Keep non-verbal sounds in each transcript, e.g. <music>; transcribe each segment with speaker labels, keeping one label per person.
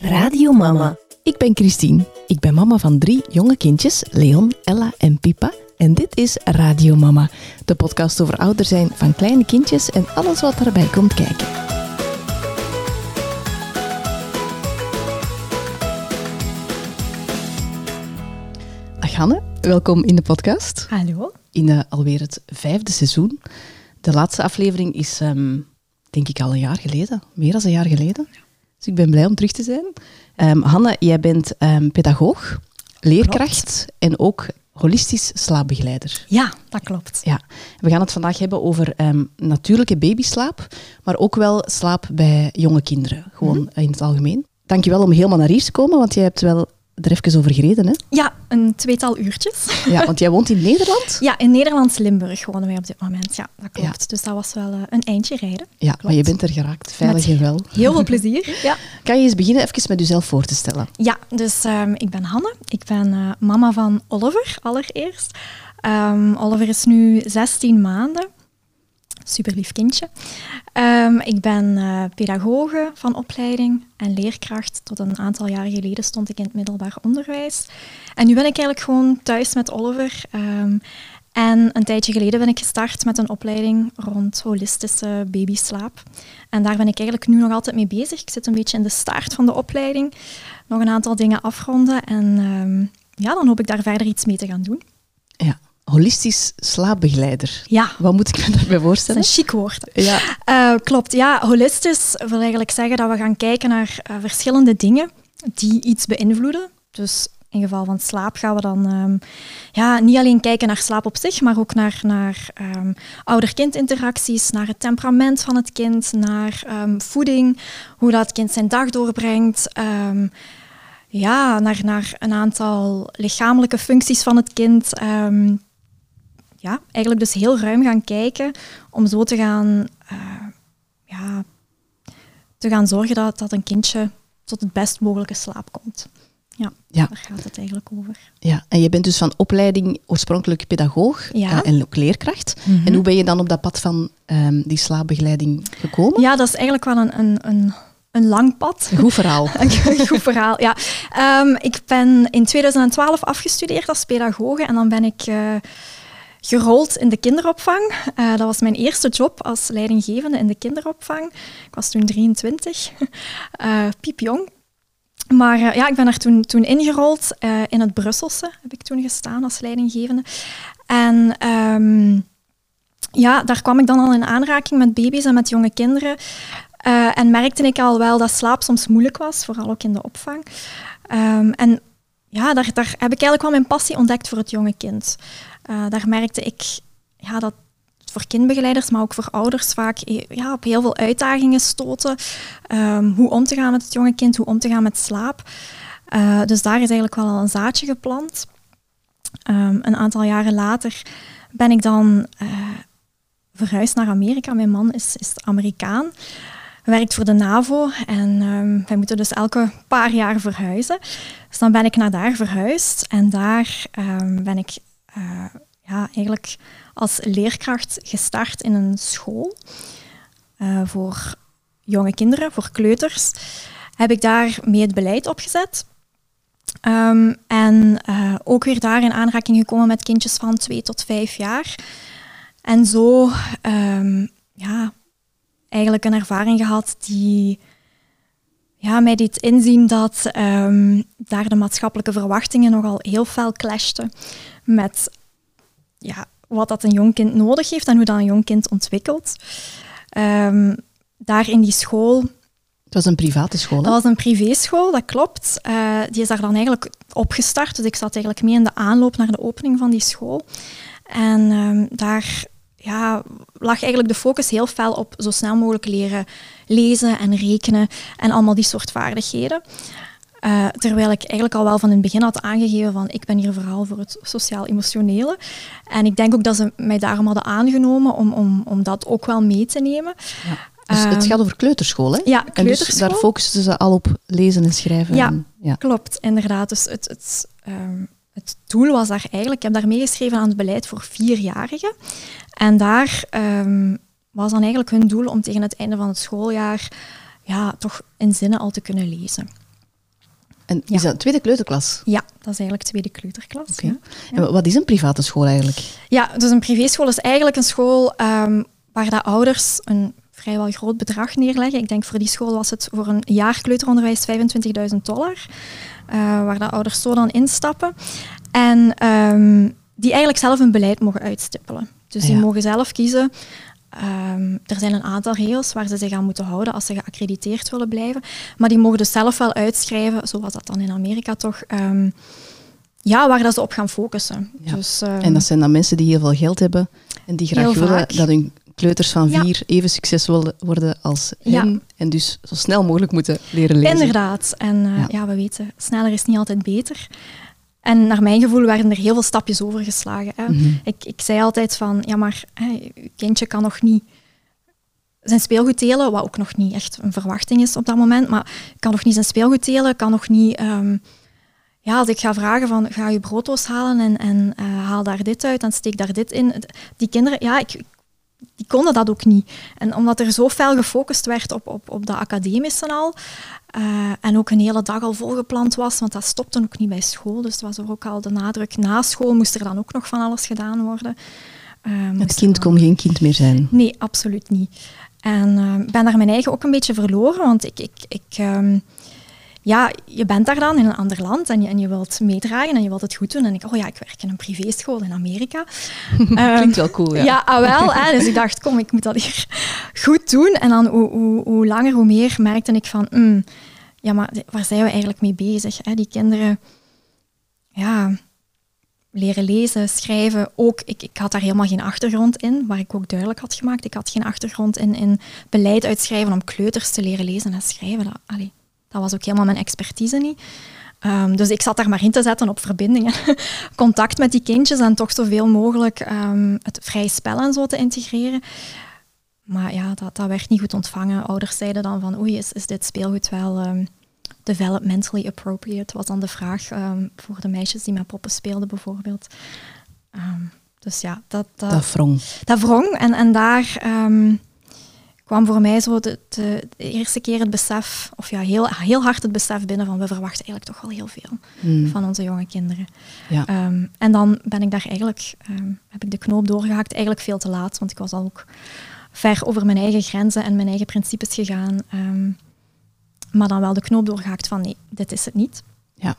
Speaker 1: Radio Mama.
Speaker 2: Ik ben Christine. Ik ben mama van drie jonge kindjes, Leon, Ella en Pipa. En dit is Radio Mama, de podcast over ouder zijn van kleine kindjes en alles wat daarbij komt kijken. Dag Hanne, welkom in de podcast.
Speaker 1: Hallo.
Speaker 2: In eh, alweer het vijfde seizoen. De laatste aflevering is, ehm, denk ik, al een jaar geleden. Meer dan een jaar geleden. Dus ik ben blij om terug te zijn. Ehm, Hanne, jij bent ehm, pedagoog, leerkracht en ook holistisch slaapbegeleider.
Speaker 1: Ja, dat klopt.
Speaker 2: Ja, we gaan het vandaag hebben over ehm, natuurlijke babyslaap, maar ook wel slaap bij jonge kinderen, gewoon in het algemeen. Dankjewel om helemaal naar hier te komen, want jij hebt wel er even over gereden, hè?
Speaker 1: Ja, een tweetal uurtjes.
Speaker 2: Ja, want jij woont in Nederland? <laughs>
Speaker 1: Ja, in Nederlands-Limburg wonen wij op dit moment. Ja, dat klopt. Dus dat was wel eh, een eindje rijden.
Speaker 2: Ja, maar je bent er geraakt, veilig en wel.
Speaker 1: Heel veel plezier. <laughs> Ja,
Speaker 2: Kan je eens beginnen even met jezelf voor te stellen?
Speaker 1: ja dus ehm, ik ben Hanne. Ik ben eh, mama van Oliver, allereerst. Ehm, Oliver is nu 16 maanden. Super lief kindje. Ehm, ik ben eh, pedagoge van opleiding en leerkracht. Tot een aantal jaren geleden stond ik in het middelbaar onderwijs. En nu ben ik eigenlijk gewoon thuis met Oliver. Ehm, en een tijdje geleden ben ik gestart met een opleiding rond holistische babyslaap. En daar ben ik eigenlijk nu nog altijd mee bezig. Ik zit een beetje in de start van de opleiding. Nog een aantal dingen afronden. En ehm, ja, dan hoop ik daar verder iets mee te gaan doen.
Speaker 2: Ja, holistisch slaapbegeleider.
Speaker 1: Ja,
Speaker 2: Wat moet ik me daarbij
Speaker 1: dat is
Speaker 2: voorstellen?
Speaker 1: een chic woord.
Speaker 2: Ja,
Speaker 1: Eh, klopt, ja. Holistisch wil eigenlijk zeggen dat we gaan kijken naar eh, verschillende dingen die iets beïnvloeden. Dus in geval van slaap gaan we dan ehm, ja, niet alleen kijken naar slaap op zich, maar ook naar, naar ehm, ouder-kind interacties, naar het temperament van het kind, naar ehm, voeding, hoe dat kind zijn dag doorbrengt. ja, naar, naar een aantal lichamelijke functies van het kind. ehm, ja, eigenlijk dus heel ruim gaan kijken om zo te gaan, eh, ja, te gaan zorgen dat, dat een kindje tot het best mogelijke slaap komt. Ja,
Speaker 2: Ja.
Speaker 1: daar gaat het eigenlijk over.
Speaker 2: ja, en je bent dus van opleiding oorspronkelijk pedagoog
Speaker 1: Ja.
Speaker 2: eh, en ook leerkracht. En hoe ben je dan op dat pad van ehm, die slaapbegeleiding gekomen?
Speaker 1: Ja, dat is eigenlijk wel een, een, een, een lang pad.
Speaker 2: Een goed verhaal. <laughs>
Speaker 1: Een goed verhaal, ja. Ehm, ik ben in 2012 afgestudeerd als pedagoge en dan ben ik eh, gerold in de kinderopvang. Eh, dat was mijn eerste job als leidinggevende in de kinderopvang. Ik was toen 23, <laughs> eh piepjong. Maar eh, ja, ik ben er toen, toen ingerold. in het Brusselse heb ik toen gestaan als leidinggevende. En ehm, ja, daar kwam ik dan al in aanraking met baby's en met jonge kinderen. En merkte ik al wel dat slaap soms moeilijk was, vooral ook in de opvang. Ehm, en ja, daar, daar heb ik eigenlijk wel mijn passie ontdekt voor het jonge kind. Eh, daar merkte ik ja, dat voor kindbegeleiders, maar ook voor ouders vaak eh, ja, op heel veel uitdagingen stoten. Ehm, hoe om te gaan met het jonge kind, hoe om te gaan met slaap. Eh, dus daar is eigenlijk wel al een zaadje geplant. Ehm, een aantal jaren later ben ik dan eh, verhuisd naar Amerika. Mijn man is, is Amerikaan werkt voor de NAVO en ehm, wij moeten dus elke paar jaar verhuizen. Dus dan ben ik naar daar verhuisd en daar ben ik eh, ja, eigenlijk als leerkracht gestart in een school eh, voor jonge kinderen, voor kleuters. Heb ik daar mee het beleid opgezet. Ehm, en eh, ook weer daar in aanraking gekomen met kindjes van twee tot vijf jaar. En zo ehm, ja, eigenlijk een ervaring gehad die ja, mij deed inzien dat ehm, daar de maatschappelijke verwachtingen nogal heel fel clashten met ja, wat dat een jong kind nodig heeft en hoe dat een jong kind ontwikkelt. Ehm, daar in die school
Speaker 2: Het was een private school, hè?
Speaker 1: dat was een privéschool, dat klopt. Eh, die is daar dan eigenlijk opgestart. Dus ik zat eigenlijk mee in de aanloop naar de opening van die school. En ehm, daar ja, lag eigenlijk de focus heel fel op zo snel mogelijk leren lezen en rekenen en allemaal die soort vaardigheden. Eh, terwijl ik eigenlijk al wel van in het begin had aangegeven van ik ben hier vooral voor het sociaal-emotionele. En ik denk ook dat ze mij daarom hadden aangenomen om, om, om dat ook wel mee te nemen.
Speaker 2: Dus het
Speaker 1: Ehm,
Speaker 2: gaat over kleuterschool, hè?
Speaker 1: Ja,
Speaker 2: En dus
Speaker 1: kleuterschool.
Speaker 2: daar focusten ze al op lezen en schrijven.
Speaker 1: Ja.
Speaker 2: En, ja.
Speaker 1: Klopt, inderdaad. Dus het, het, ehm, het doel was daar eigenlijk, ik heb daar meegeschreven aan het beleid voor vierjarigen. En daar ehm, was dan eigenlijk hun doel om tegen het einde van het schooljaar ja, toch in zinnen al te kunnen lezen.
Speaker 2: En is dat tweede kleuterklas?
Speaker 1: Ja, dat is eigenlijk tweede kleuterklas.
Speaker 2: Oké. En wat is een private school eigenlijk?
Speaker 1: Ja, dus een privéschool is eigenlijk een school ehm, waar de ouders een vrijwel groot bedrag neerleggen. Ik denk voor die school was het voor een jaar kleuteronderwijs 25.000 dollar, eh, waar de ouders zo dan instappen. En ehm, die eigenlijk zelf een beleid mogen uitstippelen. Dus die
Speaker 2: Ja.
Speaker 1: mogen zelf kiezen. Ehm, er zijn een aantal regels waar ze zich aan moeten houden als ze geaccrediteerd willen blijven. Maar die mogen dus zelf wel uitschrijven, zoals dat dan in Amerika toch, ehm, ja, waar dat ze op gaan focussen.
Speaker 2: Ja.
Speaker 1: Dus, ehm,
Speaker 2: En dat zijn dan mensen die heel veel geld hebben en die graag willen
Speaker 1: vaak.
Speaker 2: dat hun kleuters van
Speaker 1: Ja.
Speaker 2: vier even succesvol worden als
Speaker 1: Ja.
Speaker 2: hen. En dus zo snel mogelijk moeten leren lezen.
Speaker 1: Inderdaad. En eh,
Speaker 2: ja.
Speaker 1: we weten, sneller is niet altijd beter. En naar mijn gevoel werden er heel veel stapjes overgeslagen. Hè.
Speaker 2: Mhm.
Speaker 1: ik, ik zei altijd van, ja maar, hè, je kindje kan nog niet zijn speelgoed delen, wat ook nog niet echt een verwachting is op dat moment, maar kan nog niet zijn speelgoed delen, kan nog niet... ehm, ja, als ik ga vragen van, ga je brooddoos halen en, en eh, haal daar dit uit en steek daar dit in. Die kinderen, ja, ik, die konden dat ook niet. En omdat er zo fel gefocust werd op, op, op de academische al, eh, en ook een hele dag al volgepland was, want dat stopte ook niet bij school, dus het was er ook al de nadruk. Na school moest er dan ook nog van alles gedaan worden. Eh,
Speaker 2: Het kind kon geen kind meer zijn.
Speaker 1: Nee, absoluut niet. En eh, ik ben daar mijn eigen ook een beetje verloren, want ik, ik, ik, ehm, ja, je bent daar dan in een ander land en je, en je wilt meedragen en je wilt het goed doen. En ik, oh ja, ik werk in een privéschool in Amerika. <laughs>
Speaker 2: Klinkt wel cool, ja.
Speaker 1: ja, ah, wel. Hè. Dus ik dacht, kom, ik moet dat hier <laughs> goed doen. En dan hoe, hoe, hoe langer, hoe meer merkte ik van, mm, ja, maar waar zijn we eigenlijk mee bezig? Hè? Die kinderen, ja, leren lezen, schrijven. Ook, ik, ik had daar helemaal geen achtergrond in, waar ik ook duidelijk had gemaakt. Ik had geen achtergrond in, in beleid uitschrijven om kleuters te leren lezen en schrijven. Dat, allee, dat was ook helemaal mijn expertise niet. Ehm, dus ik zat daar maar in te zetten op verbindingen. <laughs> Contact met die kindjes en toch zoveel mogelijk ehm, het vrije spel en zo te integreren. Maar ja, dat, dat werd niet goed ontvangen. Ouders zeiden dan van, oei, is, is dit speelgoed wel ehm, developmentally appropriate? Was dan de vraag voor de meisjes die met poppen speelden bijvoorbeeld. Dus ja, dat, dat,
Speaker 2: Dat wrong.
Speaker 1: dat wrong. En, en daar kwam voor mij zo de, de, de eerste keer het besef, of ja, heel, heel hard het besef binnen van we verwachten eigenlijk toch wel heel veel
Speaker 2: Hmm.
Speaker 1: van onze jonge kinderen.
Speaker 2: Ja.
Speaker 1: Ehm, en dan ben ik daar eigenlijk, ehm, heb ik de knoop doorgehakt, eigenlijk veel te laat, want ik was al ook ver over mijn eigen grenzen en mijn eigen principes gegaan. Ehm, maar dan wel de knoop doorgehakt van nee, dit is het niet.
Speaker 2: ja.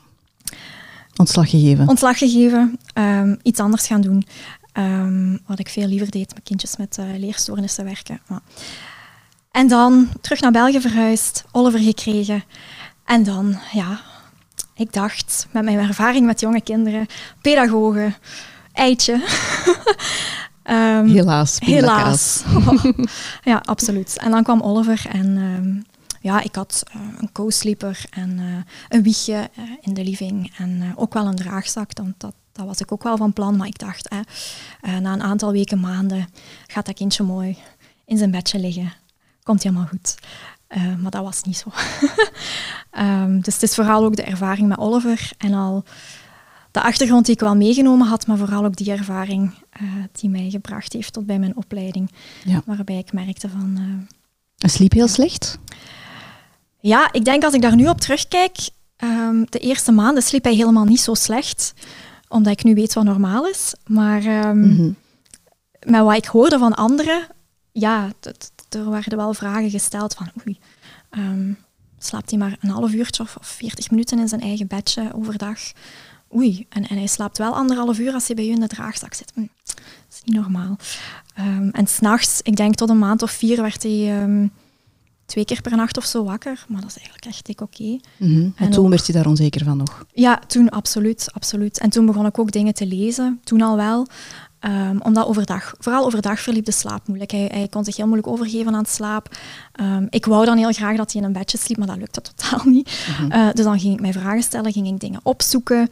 Speaker 2: Ontslag gegeven.
Speaker 1: Ontslag gegeven, iets anders gaan doen. Wat ik veel liever deed met kindjes met eh, leerstoornissen werken. Maar. En dan terug naar België verhuisd, Oliver gekregen. En dan, ja, ik dacht, met mijn ervaring met jonge kinderen, pedagogen, eitje. <laughs> Ehm,
Speaker 2: Helaas.
Speaker 1: Helaas. Oh, <laughs> ja, absoluut. En dan kwam Oliver en ehm, ja, ik had eh, een co-sleeper en eh, een wiegje eh, in de living en ook wel een draagzak. Dan, dat, dat was ik ook wel van plan, maar ik dacht, na een aantal weken, maanden, gaat dat kindje mooi in zijn bedje liggen. Komt helemaal goed. Eh, maar dat was niet zo. <laughs> Ehm, dus het is vooral ook de ervaring met Oliver en al de achtergrond die ik wel meegenomen had, maar vooral ook die ervaring eh, die mij gebracht heeft tot bij mijn opleiding.
Speaker 2: Ja.
Speaker 1: Waarbij ik merkte van...
Speaker 2: En sliep heel slecht?
Speaker 1: ja, ik denk als ik daar nu op terugkijk, ehm, de eerste maanden sliep hij helemaal niet zo slecht, omdat ik nu weet wat normaal is. Maar ehm,
Speaker 2: Mhm.
Speaker 1: met wat ik hoorde van anderen, ja, t- t- er werden wel vragen gesteld van oei, ehm, slaapt hij maar een half uurtje of, of 40 minuten in zijn eigen bedje overdag? Oei, en, en hij slaapt wel anderhalf uur als hij bij u in de draagzak zit. Hm, dat is niet normaal. Ehm, en s'nachts, ik denk tot een maand of vier, werd hij ehm, twee keer per nacht of zo wakker. Maar dat is eigenlijk echt dik oké.
Speaker 2: Mhm. En,
Speaker 1: En
Speaker 2: toen
Speaker 1: ook-
Speaker 2: werd je daar onzeker van nog.
Speaker 1: Ja, toen absoluut, absoluut. En toen begon ik ook dingen te lezen, toen al wel. Ehm, omdat overdag, vooral overdag verliep de slaap moeilijk. Hij, hij kon zich heel moeilijk overgeven aan het slaap. Ehm, ik wou dan heel graag dat hij in een bedje sliep, maar dat lukte totaal <laughs> niet.
Speaker 2: Mhm.
Speaker 1: Eh, dus dan ging ik mij vragen stellen, ging ik dingen opzoeken.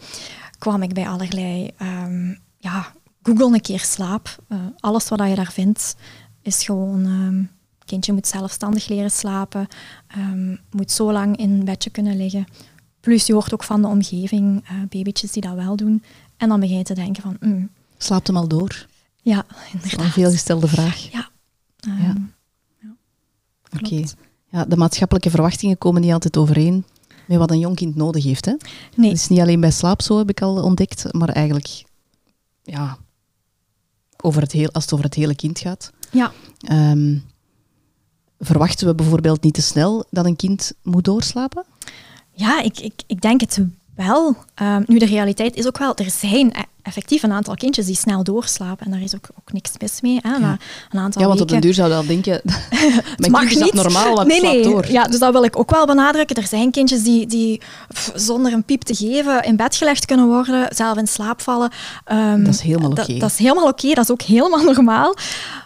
Speaker 1: Kwam ik bij allerlei, ehm, ja, Google een keer slaap. Eh, alles wat je daar vindt is gewoon, kindje moet zelfstandig leren slapen, moet zo lang in een bedje kunnen liggen. Plus je hoort ook van de omgeving, eh babytjes die dat wel doen. En dan begin je te denken van, mm,
Speaker 2: Slaapt hem al door?
Speaker 1: ja, inderdaad.
Speaker 2: een veelgestelde vraag.
Speaker 1: Ja. Ehm,
Speaker 2: Ja.
Speaker 1: ja.
Speaker 2: Oké. Ja, de maatschappelijke verwachtingen komen niet altijd overeen met wat een jong kind nodig heeft. Hè?
Speaker 1: Nee.
Speaker 2: Het is niet alleen bij slaap, zo heb ik al ontdekt, maar eigenlijk ja, over het heel, als het over het hele kind gaat.
Speaker 1: Ja.
Speaker 2: Ehm, verwachten we bijvoorbeeld niet te snel dat een kind moet doorslapen?
Speaker 1: Ja, ik, ik, ik denk het wel. Ehm, nu, de realiteit is ook wel, er zijn e- effectief een aantal kindjes die snel doorslapen. En daar is ook, ook niks mis mee. Hè, maar een aantal
Speaker 2: Ja, want op den duur zou je al denken, <laughs> <laughs> mijn
Speaker 1: mag
Speaker 2: kind is dat
Speaker 1: niet.
Speaker 2: normaal, want
Speaker 1: nee, nee.
Speaker 2: door.
Speaker 1: Ja, dus dat wil ik ook wel benadrukken. Er zijn kindjes die, die pff, zonder een piep te geven in bed gelegd kunnen worden, zelf in slaap vallen. Ehm,
Speaker 2: Dat is helemaal oké.
Speaker 1: Dat, is helemaal oké, dat is ook helemaal <laughs> normaal.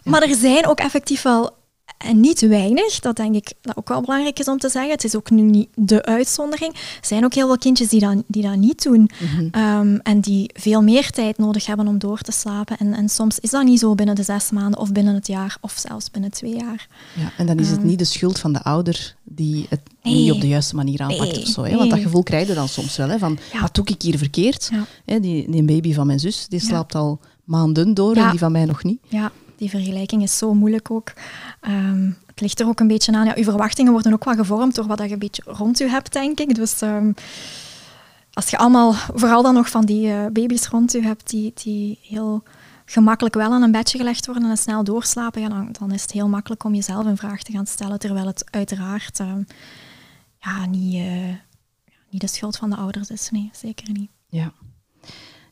Speaker 1: Maar er zijn ook effectief wel, en niet weinig, dat denk ik dat ook wel belangrijk is om te zeggen, het is ook nu niet de uitzondering, er zijn ook heel veel kindjes die dat, die dat niet doen.
Speaker 2: Mhm.
Speaker 1: Ehm, en die veel meer tijd nodig hebben om door te slapen. En, en soms is dat niet zo binnen de zes maanden of binnen het jaar of zelfs binnen twee jaar.
Speaker 2: Ja, en dan is het
Speaker 1: Ehm.
Speaker 2: niet de schuld van de ouder die het
Speaker 1: Nee.
Speaker 2: niet op de juiste manier aanpakt
Speaker 1: Nee,
Speaker 2: of zo. Hè? Want dat gevoel krijg je dan soms wel. Hè? Van,
Speaker 1: Ja.
Speaker 2: wat doe ik hier verkeerd?
Speaker 1: Ja.
Speaker 2: Hè, die, die baby van mijn zus, die
Speaker 1: Ja.
Speaker 2: slaapt al maanden door en die van mij nog niet.
Speaker 1: Ja, die vergelijking is zo moeilijk ook. Ehm, het ligt er ook een beetje aan. Ja, uw verwachtingen worden ook wel gevormd door wat je een beetje rond u hebt, denk ik. Dus ehm, als je allemaal, vooral dan nog van die eh, baby's rond u hebt die, die heel gemakkelijk wel aan een bedje gelegd worden en snel doorslapen, ja, dan, is het heel makkelijk om jezelf in vraag te gaan stellen, terwijl het uiteraard ehm, ja, niet, eh, niet de schuld van de ouders is. Nee, zeker niet.
Speaker 2: Ja,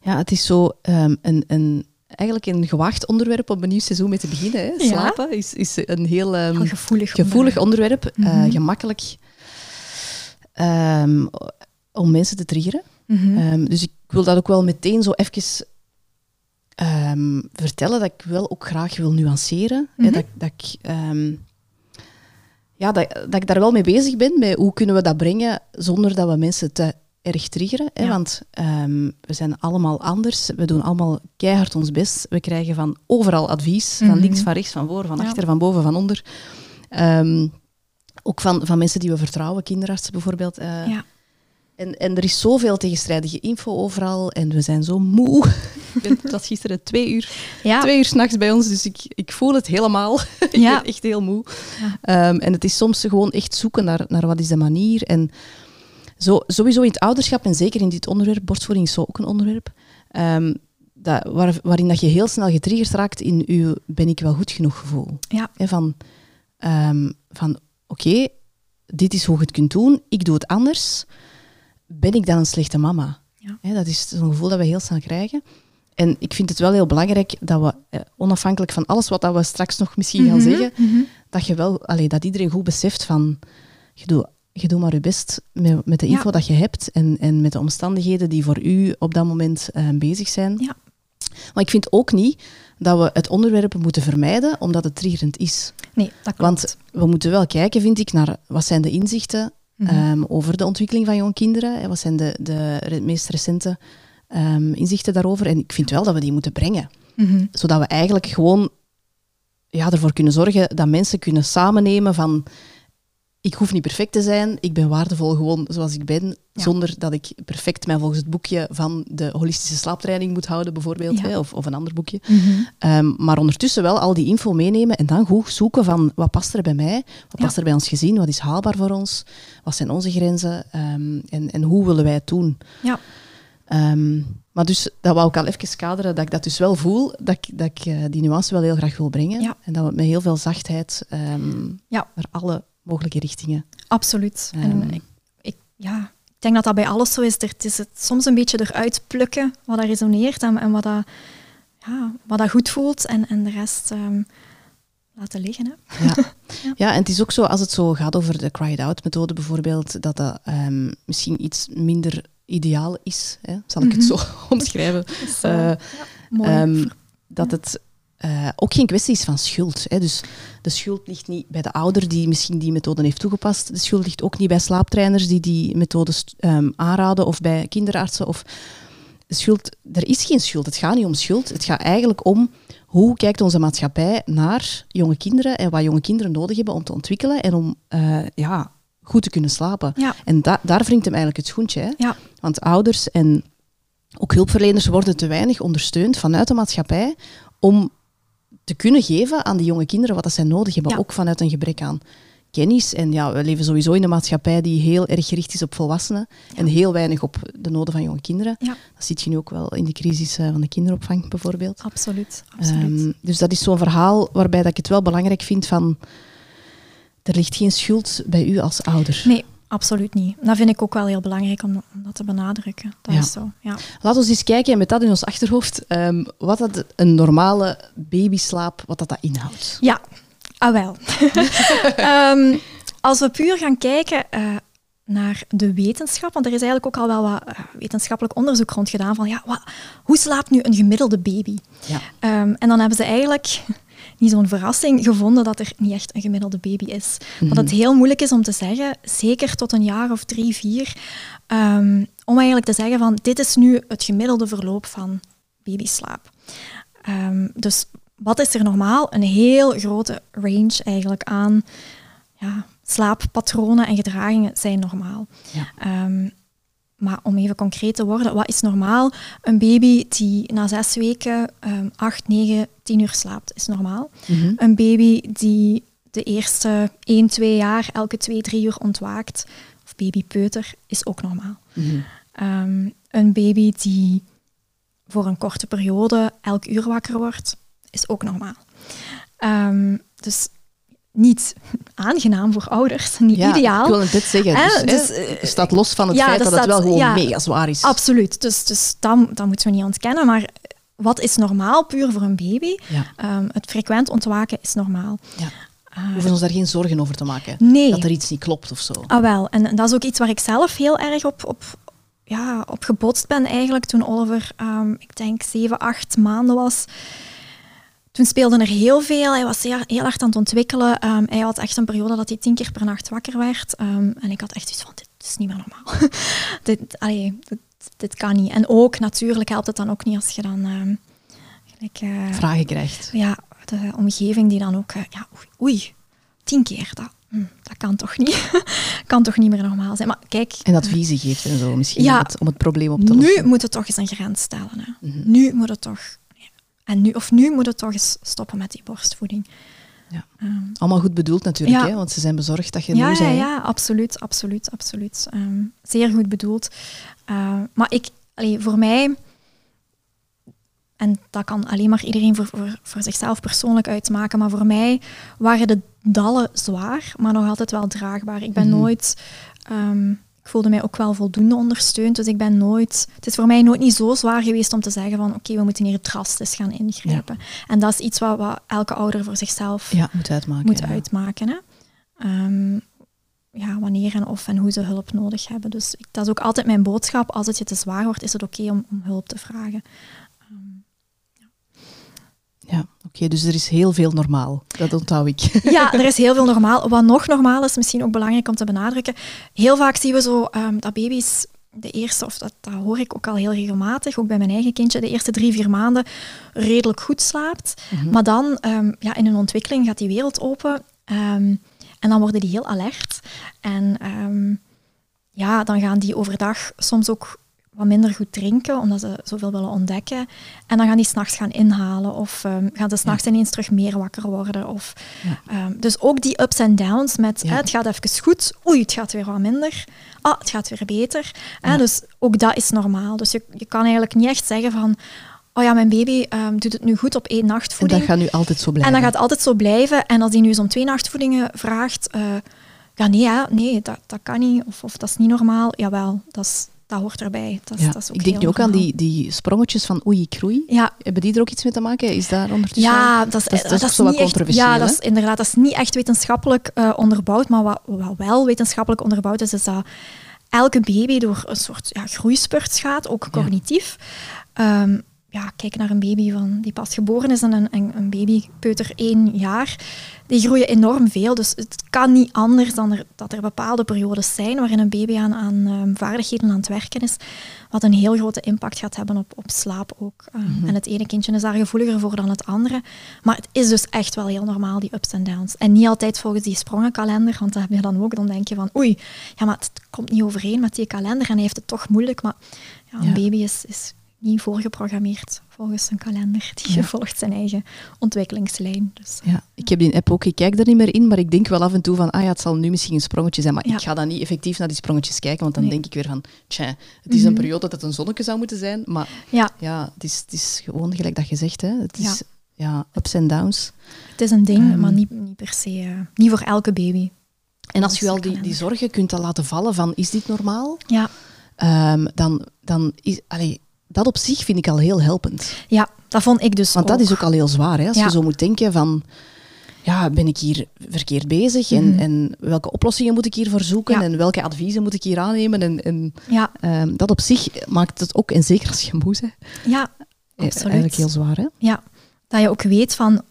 Speaker 2: ja het is zo een, een, eigenlijk een gewaagd onderwerp om een nieuw seizoen mee te beginnen. Hè?
Speaker 1: Ja.
Speaker 2: Slapen is, is een heel ehm,
Speaker 1: Heel gevoelig.
Speaker 2: gevoelig onderwerp. eh,
Speaker 1: Mhm.
Speaker 2: gemakkelijk ehm, om mensen te triggeren.
Speaker 1: Mhm.
Speaker 2: Ehm, dus ik wil dat ook wel meteen zo even vertellen, dat ik wel ook graag wil nuanceren. hè,
Speaker 1: Mhm.
Speaker 2: dat, dat, ik, ja, dat, dat ik daar wel mee bezig ben, met hoe kunnen we dat brengen zonder dat we mensen te erg triggeren. Hè?
Speaker 1: Ja.
Speaker 2: Want ehm, we zijn allemaal anders, we doen allemaal keihard ons best. We krijgen van overal advies, van
Speaker 1: Mhm.
Speaker 2: links, van rechts, van voor, van
Speaker 1: Ja.
Speaker 2: achter, van boven, van onder. Ehm, ook van, van mensen die we vertrouwen, kinderartsen bijvoorbeeld. eh,
Speaker 1: ja.
Speaker 2: en, en er is zoveel tegenstrijdige info overal en we zijn zo moe. <laughs> Ik ben- Het was gisteren twee uur,
Speaker 1: Ja.
Speaker 2: twee uur s'nachts bij ons, dus ik, ik voel het helemaal. <laughs> ik ben echt heel moe.
Speaker 1: Ja.
Speaker 2: Ehm, en het is soms gewoon echt zoeken naar, naar wat is de manier. En zo, sowieso in het ouderschap en zeker in dit onderwerp, borstvoeding is zo ook een onderwerp, ehm, dat, waar, waarin dat je heel snel getriggerd raakt in uw ben ik wel goed genoeg gevoel.
Speaker 1: Ja.
Speaker 2: Hè, van ehm, van oké, dit is hoe je het kunt doen, ik doe het anders. Ben ik dan een slechte mama?
Speaker 1: Ja.
Speaker 2: Dat is zo'n gevoel dat we heel snel krijgen. En ik vind het wel heel belangrijk dat we, eh, onafhankelijk van alles wat dat we straks nog misschien gaan
Speaker 1: Mhm,
Speaker 2: zeggen,
Speaker 1: mhm.
Speaker 2: dat, je wel, allee, dat iedereen goed beseft van, je doet, je doet maar je best met, met de info
Speaker 1: Ja.
Speaker 2: dat je hebt en, en met de omstandigheden die voor u op dat moment eh, bezig zijn.
Speaker 1: Ja.
Speaker 2: Maar ik vind ook niet dat we het onderwerp moeten vermijden omdat het triggerend is.
Speaker 1: Nee, dat klopt.
Speaker 2: Want we moeten wel kijken, vind ik, naar wat zijn de inzichten
Speaker 1: Mhm.
Speaker 2: ehm, over de ontwikkeling van jonge kinderen. En wat zijn de, de meest recente ehm, inzichten daarover. En ik vind wel dat we die moeten brengen.
Speaker 1: Mhm.
Speaker 2: Zodat we eigenlijk gewoon ja, ervoor kunnen zorgen dat mensen kunnen samennemen van ik hoef niet perfect te zijn, ik ben waardevol gewoon zoals ik ben,
Speaker 1: Ja.
Speaker 2: zonder dat ik perfect mij volgens het boekje van de holistische slaaptraining moet houden, bijvoorbeeld,
Speaker 1: Ja.
Speaker 2: hè, of, of een ander boekje.
Speaker 1: Mhm.
Speaker 2: Ehm, maar ondertussen wel al die info meenemen en dan goed zoeken van wat past er bij mij, wat
Speaker 1: Ja.
Speaker 2: past er bij ons gezin, wat is haalbaar voor ons, wat zijn onze grenzen ehm, en, en hoe willen wij het doen.
Speaker 1: Ja.
Speaker 2: Ehm, maar dus, dat wou ik al even kaderen, dat ik dat dus wel voel, dat ik, dat ik eh, die nuance wel heel graag wil brengen. En dat we het met heel veel zachtheid
Speaker 1: Ja.
Speaker 2: naar alle mogelijke richtingen.
Speaker 1: Absoluut.
Speaker 2: Ehm.
Speaker 1: En ik, ik, ja, ik denk dat dat bij alles zo is. Er, het is het soms een beetje eruit plukken wat dat resoneert en, en wat, dat, ja, wat dat goed voelt en, en de rest ehm, laten liggen. Hè.
Speaker 2: Ja. <laughs>
Speaker 1: Ja.
Speaker 2: ja, en het is ook zo, als het zo gaat over de cry-it-out-methode bijvoorbeeld, dat dat ehm, misschien iets minder ideaal is, hè, zal ik het
Speaker 1: Mhm.
Speaker 2: zo <laughs> omschrijven. Eh,
Speaker 1: ja, mooi.
Speaker 2: Ehm, dat het eh, ook geen kwestie is van schuld. Hè. Dus de schuld ligt niet bij de ouder die misschien die methode heeft toegepast. De schuld ligt ook niet bij slaaptrainers die die methode st- ehm, aanraden of bij kinderartsen. Of schuld, er is geen schuld. Het gaat niet om schuld. Het gaat eigenlijk om hoe kijkt onze maatschappij naar jonge kinderen en wat jonge kinderen nodig hebben om te ontwikkelen en om eh, ja, goed te kunnen slapen.
Speaker 1: ja,
Speaker 2: En da- daar wringt hem eigenlijk het schoentje. Hè?
Speaker 1: ja,
Speaker 2: Want ouders en ook hulpverleners worden te weinig ondersteund vanuit de maatschappij om te kunnen geven aan die jonge kinderen wat dat zij nodig hebben,
Speaker 1: Ja.
Speaker 2: ook vanuit een gebrek aan kennis. En ja, we leven sowieso in een maatschappij die heel erg gericht is op volwassenen en heel weinig op de noden van jonge kinderen.
Speaker 1: Ja.
Speaker 2: Dat ziet je nu ook wel in de crisis eh, van de kinderopvang bijvoorbeeld.
Speaker 1: Absoluut. absoluut.
Speaker 2: Ehm, dus dat is zo'n verhaal waarbij dat ik het wel belangrijk vind van... Er ligt geen schuld bij u als ouder.
Speaker 1: nee, absoluut niet. Dat vind ik ook wel heel belangrijk om, om dat te benadrukken. Dat
Speaker 2: Ja.
Speaker 1: is zo, ja.
Speaker 2: Laten we eens kijken, met dat in ons achterhoofd, ehm, wat dat een normale babyslaap, wat dat, dat inhoudt.
Speaker 1: Ja, ah wel. <laughs> Ehm, als we puur gaan kijken eh, naar de wetenschap, want er is eigenlijk ook al wel wat eh, wetenschappelijk onderzoek rond gedaan van ja, wat, hoe slaapt nu een gemiddelde baby?
Speaker 2: Ja.
Speaker 1: Ehm, en dan hebben ze eigenlijk niet zo'n verrassing gevonden dat er niet echt een gemiddelde baby is. Dat het heel moeilijk is om te zeggen, zeker tot een jaar of drie, vier, ehm, om eigenlijk te zeggen van dit is nu het gemiddelde verloop van babyslaap. Ehm, dus wat is er normaal? Een heel grote range eigenlijk aan ja, slaappatronen en gedragingen zijn normaal.
Speaker 2: Ja.
Speaker 1: Ehm, maar om even concreet te worden, wat is normaal? Een baby die na zes weken ehm 8, 9, 10 uur slaapt, is normaal.
Speaker 2: Mhm.
Speaker 1: Een baby die de eerste 1, 2 jaar elke 2, 3 uur ontwaakt, of babypeuter, is ook normaal.
Speaker 2: Mhm.
Speaker 1: Ehm, een baby die voor een korte periode elk uur wakker wordt, is ook normaal. Ehm, dus niet aangenaam voor ouders, niet
Speaker 2: Ja,
Speaker 1: ideaal.
Speaker 2: Ik wil net zeggen. Dus,
Speaker 1: dus,
Speaker 2: hè,
Speaker 1: eh,
Speaker 2: het staat los van het
Speaker 1: ja,
Speaker 2: feit
Speaker 1: dat
Speaker 2: dat, het wel gewoon
Speaker 1: ja.
Speaker 2: mega zwaar is.
Speaker 1: Absoluut, dus, dus dat, dat moeten we niet ontkennen. Maar wat is normaal puur voor een baby? Ehm, het frequent ontwaken is normaal.
Speaker 2: Ja.
Speaker 1: Eh,
Speaker 2: We hoeven ons daar geen zorgen over te maken.
Speaker 1: Nee.
Speaker 2: Dat er iets niet klopt of zo.
Speaker 1: Ah, wel. En dat is ook iets waar ik zelf heel erg op, op, ja, op gebotst ben eigenlijk toen Oliver, ehm, ik denk, zeven, acht maanden was. Toen speelde er heel veel. Hij was heel, heel hard aan het ontwikkelen. Ehm, hij had echt een periode dat hij tien keer per nacht wakker werd. Ehm, en ik had echt iets van, dit is niet meer normaal. <laughs> dit, allee, dit, dit kan niet. En ook, natuurlijk helpt het dan ook niet als je dan... ehm, gelijk, eh,
Speaker 2: Vragen krijgt.
Speaker 1: ja, de omgeving die dan ook, eh, ja, oei, oei, tien keer, dat, hm, dat kan toch niet, <laughs> kan toch niet meer normaal zijn. Maar kijk,
Speaker 2: En adviezen geeft en zo, misschien,
Speaker 1: Ja.
Speaker 2: om, het, om het probleem op te lossen.
Speaker 1: nu moet het toch eens een grens stellen. Hè.
Speaker 2: Mhm.
Speaker 1: Nu moet het toch, en nu, of nu moet het toch eens stoppen met die borstvoeding.
Speaker 2: Ja.
Speaker 1: Ehm,
Speaker 2: Allemaal goed bedoeld natuurlijk,
Speaker 1: Ja.
Speaker 2: hè, want ze zijn bezorgd dat je
Speaker 1: ja,
Speaker 2: moe
Speaker 1: ja,
Speaker 2: bent.
Speaker 1: ja, absoluut, absoluut, absoluut. Ehm, zeer goed bedoeld. Eh, maar ik, allee, voor mij, en dat kan alleen maar iedereen voor, voor, voor zichzelf persoonlijk uitmaken, maar voor mij waren de dallen zwaar, maar nog altijd wel draagbaar. Ik ben
Speaker 2: Mhm.
Speaker 1: nooit, ehm, voelde mij ook wel voldoende ondersteund, dus ik ben nooit, het is voor mij nooit niet zo zwaar geweest om te zeggen van oké, we moeten hier drastisch gaan ingrijpen. En dat is iets wat, wat elke ouder voor zichzelf
Speaker 2: Ja, moet uitmaken.
Speaker 1: moet
Speaker 2: ja.
Speaker 1: uitmaken. Hè? Ehm, ja, wanneer en of en hoe ze hulp nodig hebben. Dus ik, dat is ook altijd mijn boodschap. Als het je te zwaar wordt, is het oké om, om hulp te vragen.
Speaker 2: Oké, dus er is heel veel normaal. Dat onthoud ik. <laughs>
Speaker 1: Ja, er is heel veel normaal. Wat nog normaal is, misschien ook belangrijk om te benadrukken. Heel vaak zien we zo ehm, dat baby's de eerste, of dat, dat hoor ik ook al heel regelmatig, ook bij mijn eigen kindje, de eerste drie, vier maanden redelijk goed slaapt. Maar dan, ehm, ja, in hun ontwikkeling gaat die wereld open. ehm, en dan worden die heel alert. En ja, dan gaan die overdag soms ook wat minder goed drinken, omdat ze zoveel willen ontdekken. En dan gaan die s'nachts gaan inhalen of ehm, gaan ze s'nachts ineens terug meer wakker worden. Of,
Speaker 2: Ja.
Speaker 1: ehm, dus ook die ups en downs met
Speaker 2: Ja.
Speaker 1: hè, het gaat even goed, oei, het gaat weer wat minder. Ah, het gaat weer beter.
Speaker 2: Ja.
Speaker 1: dus ook dat is normaal. Dus je, je kan eigenlijk niet echt zeggen van, oh ja, mijn baby ehm, doet het nu goed op één
Speaker 2: En
Speaker 1: nachtvoeding.
Speaker 2: dat gaat nu altijd zo blijven.
Speaker 1: En dat gaat altijd zo blijven. En als hij nu eens om twee nachtvoedingen vraagt, eh, ja, nee, hè, nee dat, dat kan niet. Of, of dat is niet normaal. Jawel, dat, is, dat hoort erbij. Dat, is-
Speaker 2: Ja,
Speaker 1: dat is ook
Speaker 2: ik denk nu ook aan die, die sprongetjes van oei, kroei.
Speaker 1: Ja,
Speaker 2: Hebben die er ook iets mee te maken? Is daar ondertussen...
Speaker 1: ja, dat is,
Speaker 2: dat is- dat is
Speaker 1: dat niet echt,
Speaker 2: controversieel,
Speaker 1: Ja, dat is, inderdaad, dat is niet echt wetenschappelijk eh, onderbouwd. Maar wat, wat wel wetenschappelijk onderbouwd is, is dat elke baby door een soort ja, groeispurts gaat, ook cognitief. Ehm, ja, kijk naar een baby van, die pas geboren is en een, een, babypeuter één jaar. Die groeien enorm veel. Dus het kan niet anders dan er, dat er bepaalde periodes zijn waarin een baby aan, aan ehm, vaardigheden aan het werken is, wat een heel grote impact gaat hebben op, op slaap ook. Ehm, En het ene kindje is daar gevoeliger voor dan het andere. Maar het is dus echt wel heel normaal, die ups en downs. En niet altijd volgens die sprongenkalender, want dat heb je dan ook. Dan denk je van, oei, ja, maar het komt niet overeen met die kalender en hij heeft het toch moeilijk. Maar ja, een
Speaker 2: Ja.
Speaker 1: baby is, is niet voorgeprogrammeerd volgens een kalender. Die
Speaker 2: Ja.
Speaker 1: volgt zijn eigen ontwikkelingslijn. Dus,
Speaker 2: Ja, ik heb die app ook, ik kijk er niet meer in, maar ik denk wel af en toe van, ah ja, het zal nu misschien een sprongetje zijn, maar
Speaker 1: Ja.
Speaker 2: ik ga dan niet effectief naar die sprongetjes kijken, want dan
Speaker 1: Nee.
Speaker 2: denk ik weer van, tja, het is een
Speaker 1: Mhm.
Speaker 2: periode dat het een zonnetje zou moeten zijn, maar
Speaker 1: ja,
Speaker 2: ja, het is, het is gewoon gelijk dat je zegt, hè. het is ja. ups en downs.
Speaker 1: het is een ding,
Speaker 2: Ehm.
Speaker 1: maar niet, niet per se, eh, niet voor elke baby.
Speaker 2: En als je al
Speaker 1: een
Speaker 2: die, die zorgen kunt laten vallen van, is dit normaal?
Speaker 1: Ja,
Speaker 2: Ehm, dan, dan is, allee, dat op zich vind ik al heel helpend.
Speaker 1: ja dat vond ik dus
Speaker 2: Want dat is ook al heel zwaar, hè? als
Speaker 1: Ja.
Speaker 2: je zo moet denken van... Ja, ben ik hier verkeerd bezig? En,
Speaker 1: Mhm.
Speaker 2: en welke oplossingen moet ik hiervoor zoeken?
Speaker 1: Ja.
Speaker 2: En welke adviezen moet ik hier aannemen? En, en
Speaker 1: Ja,
Speaker 2: ehm, dat op zich maakt het ook, en zeker als je moe bent,
Speaker 1: ja,
Speaker 2: eh,
Speaker 1: Absoluut.
Speaker 2: eigenlijk heel zwaar. Hè?
Speaker 1: ja. Dat je ook weet van,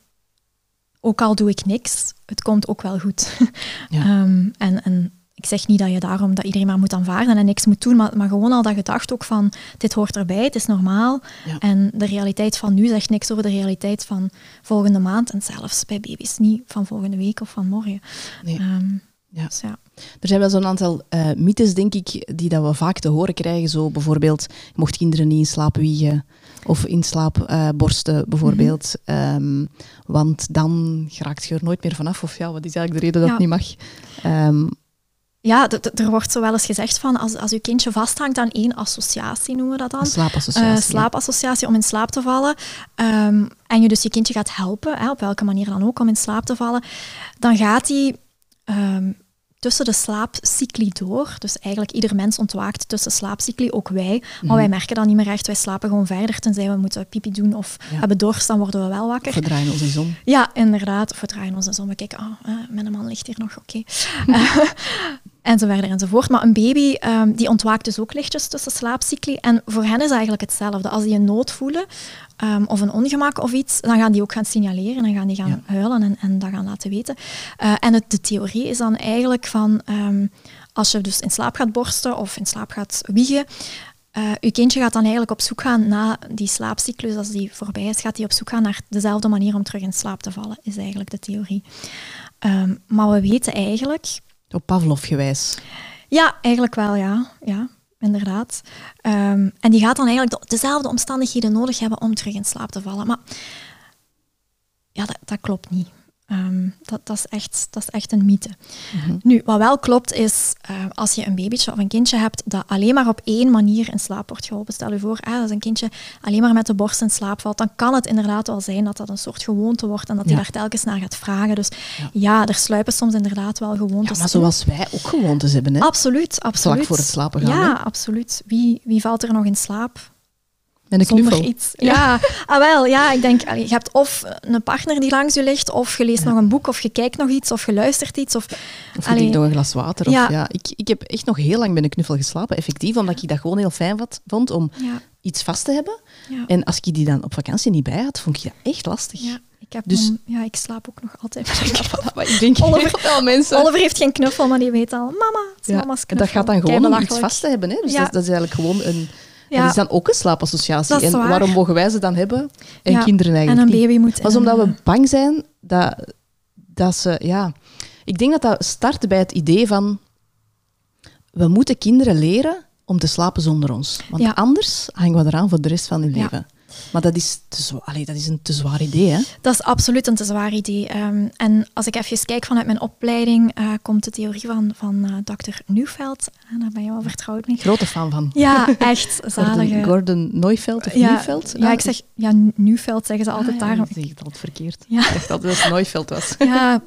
Speaker 1: ook al doe ik niks, het komt ook wel goed. <laughs>
Speaker 2: Ja.
Speaker 1: Ehm, en, en ik zeg niet dat je daarom dat iedereen maar moet aanvaarden en niks moet doen, maar, maar gewoon al dat gedacht ook van, dit hoort erbij, het is normaal.
Speaker 2: Ja.
Speaker 1: En de realiteit van nu zegt niks over de realiteit van volgende maand en zelfs bij baby's niet van volgende week of van morgen.
Speaker 2: Nee.
Speaker 1: Ehm,
Speaker 2: Ja.
Speaker 1: Dus ja.
Speaker 2: Er zijn wel zo'n aantal eh, mythes, denk ik, die dat we vaak te horen krijgen. Zo bijvoorbeeld, je mocht kinderen niet in slaap wiegen of in slaap eh, borsten, bijvoorbeeld.
Speaker 1: Mhm.
Speaker 2: Ehm, want dan geraakt je er nooit meer vanaf. Of ja, wat is eigenlijk de reden dat
Speaker 1: Ja.
Speaker 2: het niet mag? Ehm,
Speaker 1: Ja, er wordt zo wel eens gezegd van als, als je kindje vasthangt aan één associatie, noemen we dat dan.
Speaker 2: een slaapassociatie.
Speaker 1: Eh, slaapassociatie om in slaap te vallen. Ehm, en je dus je kindje gaat helpen, hè, op welke manier dan ook, om in slaap te vallen. Dan gaat hij ehm, tussen de slaapcycli door. Dus eigenlijk ieder mens ontwaakt tussen slaapcycli, ook wij. Maar
Speaker 2: Mhm.
Speaker 1: wij merken dat niet meer echt. Wij slapen gewoon verder, tenzij we moeten pipi doen of
Speaker 2: Ja.
Speaker 1: hebben dorst, dan worden we wel wakker.
Speaker 2: We draaien ons eens om.
Speaker 1: Ja, inderdaad. Of we draaien ons eens om. We kijken, oh, eh, mijn man ligt hier nog, oké. <laughs> <laughs> en zo verder enzovoort. Maar een baby ehm, die ontwaakt dus ook lichtjes tussen slaapcycli. En voor hen is eigenlijk hetzelfde. Als die een nood voelen ehm, of een ongemak of iets, dan gaan die ook gaan signaleren en gaan die gaan huilen en, en dat gaan laten weten. Eh, en het, de theorie is dan eigenlijk van, ehm, als je dus in slaap gaat borsten of in slaap gaat wiegen, eh je kindje gaat dan eigenlijk op zoek gaan na die slaapcyclus, als die voorbij is, gaat hij op zoek gaan naar dezelfde manier om terug in slaap te vallen, is eigenlijk de theorie. Maar we weten eigenlijk,
Speaker 2: Op Pavlov gewijs.
Speaker 1: ja, eigenlijk wel, ja, ja inderdaad. Ehm, en die gaat dan eigenlijk de- dezelfde omstandigheden nodig hebben om terug in slaap te vallen. Maar ja, dat klopt niet. Ehm, dat, dat, is echt, dat is echt een mythe. Nu, wat wel klopt is, eh, als je een babytje of een kindje hebt dat alleen maar op één manier in slaap wordt geholpen, stel je voor, ah, als een kindje alleen maar met de borst in slaap valt, dan kan het inderdaad wel zijn dat dat een soort gewoonte wordt en dat hij
Speaker 2: Ja.
Speaker 1: daar telkens naar gaat vragen. Dus
Speaker 2: Ja.
Speaker 1: ja, er sluipen soms inderdaad wel
Speaker 2: Ja,
Speaker 1: gewoontes
Speaker 2: maar
Speaker 1: in.
Speaker 2: zoals wij ook gewoontes hebben. Hè?
Speaker 1: Absoluut, absoluut.
Speaker 2: Vlak voor het slapen gaan,
Speaker 1: Ja,
Speaker 2: hè?
Speaker 1: absoluut. Wie, wie valt er nog in slaap?
Speaker 2: Met een
Speaker 1: Zonder
Speaker 2: knuffel.
Speaker 1: iets. Ja, ah, wel, ja, ik denk, je hebt of een partner die langs je ligt, of je leest nog een boek, of je kijkt nog iets, of je luistert iets. Of,
Speaker 2: Of je drinkt nog een glas water. Of, ja.
Speaker 1: Ja.
Speaker 2: ik, ik heb echt nog heel lang met een knuffel geslapen, effectief, omdat ik dat gewoon heel fijn vond om iets vast te hebben. En als ik die dan op vakantie niet bij had, vond ik dat echt lastig.
Speaker 1: ja. Ik, heb
Speaker 2: Dus-
Speaker 1: ja, ik slaap ook nog altijd met een knuffel.
Speaker 2: Maar ik denk
Speaker 1: Oliver-
Speaker 2: mensen...
Speaker 1: Oliver heeft geen knuffel, maar die weet al, mama, het is
Speaker 2: Ja,
Speaker 1: mama's knuffel.
Speaker 2: dat gaat dan gewoon om iets
Speaker 1: Keibelachelijk.
Speaker 2: vast te hebben. Hè? Dus
Speaker 1: Ja.
Speaker 2: dat, dat is eigenlijk gewoon een...
Speaker 1: Ja.
Speaker 2: Dat is dan ook een slaapassociatie. En
Speaker 1: waar.
Speaker 2: waarom mogen wij ze dan hebben en
Speaker 1: Ja,
Speaker 2: kinderen
Speaker 1: En
Speaker 2: eigenlijk
Speaker 1: een
Speaker 2: niet?
Speaker 1: baby moet...
Speaker 2: Omdat
Speaker 1: een,
Speaker 2: we bang zijn dat, dat ze... Ja, ik denk dat dat start bij het idee van... We moeten kinderen leren om te slapen zonder ons. Want
Speaker 1: Ja.
Speaker 2: anders hangen we eraan voor de rest van hun leven. Maar dat is, te zwa- Allee, dat is een te zwaar idee, hè?
Speaker 1: Dat is absoluut een te zwaar idee. Ehm, en als ik even kijk vanuit mijn opleiding, eh, komt de theorie van, van eh, dokter Neufeld. Daar ben je wel vertrouwd mee.
Speaker 2: Grote fan van.
Speaker 1: Ja, echt <laughs> zalige.
Speaker 2: Gordon, Gordon Neufeld of
Speaker 1: ja,
Speaker 2: Neufeld?
Speaker 1: Ja, ik zeg ja, Neufeld zeggen ze altijd
Speaker 2: ah, ja,
Speaker 1: daarom.
Speaker 2: Ik zeg het altijd verkeerd.
Speaker 1: Ja.
Speaker 2: Ik dacht altijd dat het Neufeld was.
Speaker 1: Ja,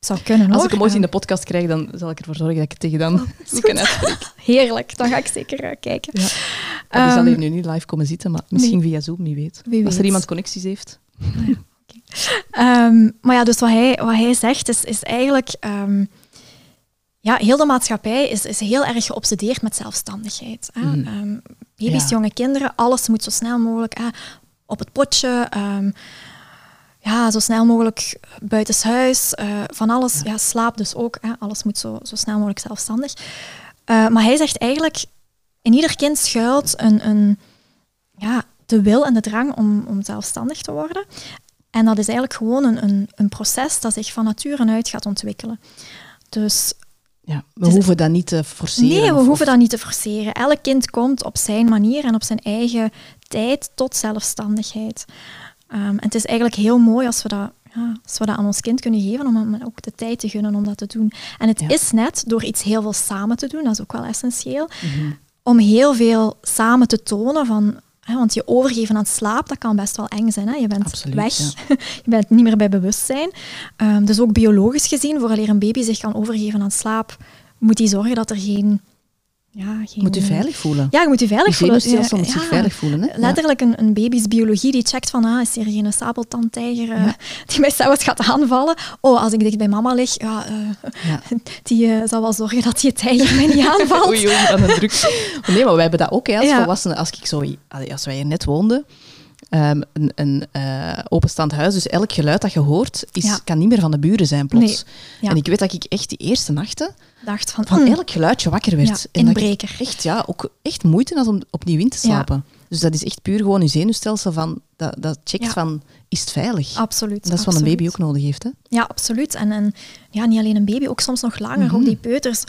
Speaker 1: zou kunnen hoor.
Speaker 2: Als ik hem ooit in de podcast krijg, dan zal ik ervoor zorgen dat ik het tegen dan <laughs> kan. <laughs>
Speaker 1: Heerlijk, dan ga ik zeker eh, kijken.
Speaker 2: Ja. Maar die zal
Speaker 1: Ehm,
Speaker 2: hier nu niet live komen zitten, maar misschien via Zoom, wie weet.
Speaker 1: Wie
Speaker 2: Als er iemand connecties heeft.
Speaker 1: Ehm, maar ja, dus wat hij, wat hij zegt is, is eigenlijk... ehm, ja, heel de maatschappij is, is heel erg geobsedeerd met zelfstandigheid. Hè? Ehm, baby's,
Speaker 2: Ja.
Speaker 1: jonge kinderen, alles moet zo snel mogelijk hè, op het potje. Ja, zo snel mogelijk buitenshuis. eh van alles. Ja. slaap dus ook. Hè? Alles moet zo, zo snel mogelijk zelfstandig. Eh, maar hij zegt eigenlijk, in ieder kind schuilt een, een, ja, de wil en de drang om, om zelfstandig te worden. En dat is eigenlijk gewoon een, een, een proces dat zich van nature uit gaat ontwikkelen. Dus
Speaker 2: Ja, we hoeven dat niet te forceren.
Speaker 1: Nee, we
Speaker 2: of-
Speaker 1: hoeven dat niet te forceren. Elk kind komt op zijn manier en op zijn eigen tijd tot zelfstandigheid. Ehm, en het is eigenlijk heel mooi als we dat, ja, als we dat aan ons kind kunnen geven, om hem ook de tijd te gunnen om dat te doen. En het
Speaker 2: Ja.
Speaker 1: is net door iets heel veel samen te doen, dat is ook wel essentieel,
Speaker 2: Mhm.
Speaker 1: om heel veel samen te tonen van... hè, want je overgeven aan slaap, dat kan best wel eng zijn. Hè? Je bent
Speaker 2: Absoluut,
Speaker 1: weg,
Speaker 2: ja. <laughs>
Speaker 1: je bent niet meer bij bewustzijn. Ehm, dus ook biologisch gezien, vooraleer een baby zich kan overgeven aan slaap, moet hij zorgen dat er geen... Ja, geen
Speaker 2: Moet u veilig voelen.
Speaker 1: ja, je moet je veilig
Speaker 2: Je
Speaker 1: voelen. Ja,
Speaker 2: zich
Speaker 1: ja.
Speaker 2: veilig voelen. Hè?
Speaker 1: Letterlijk een, een baby's biologie die checkt van, ah, is er geen sabeltandtijger
Speaker 2: Ja.
Speaker 1: die mij zelfs gaat aanvallen? Oh, als ik dicht bij mama lig, ja, eh, <laughs> die eh, zal wel zorgen dat die tijger mij niet aanvalt.
Speaker 2: Oei, oei, wat een druk. <laughs> Nee, maar wij hebben dat ook hè, als volwassenen. Als, ik zo, als wij hier net woonden, ehm, een, een eh, openstaand huis, dus elk geluid dat je hoort, is,
Speaker 1: Ja.
Speaker 2: kan niet meer van de buren zijn plots.
Speaker 1: Nee. Ja.
Speaker 2: En ik weet dat ik echt die eerste nachten
Speaker 1: dacht van,
Speaker 2: van
Speaker 1: mm,
Speaker 2: elk geluidje wakker werd.
Speaker 1: Ja,
Speaker 2: en dat ik
Speaker 1: inbreker.
Speaker 2: echt, ja, ook echt moeite had om opnieuw in te
Speaker 1: Ja.
Speaker 2: slapen. Dus dat is echt puur gewoon je zenuwstelsel van, dat, dat checkt
Speaker 1: Ja.
Speaker 2: van, is het veilig?
Speaker 1: absoluut.
Speaker 2: dat is wat een baby ook nodig heeft. Hè?
Speaker 1: Ja, absoluut. En, en ja, niet alleen een baby, ook soms nog langer,
Speaker 2: Mhm.
Speaker 1: ook die peuters.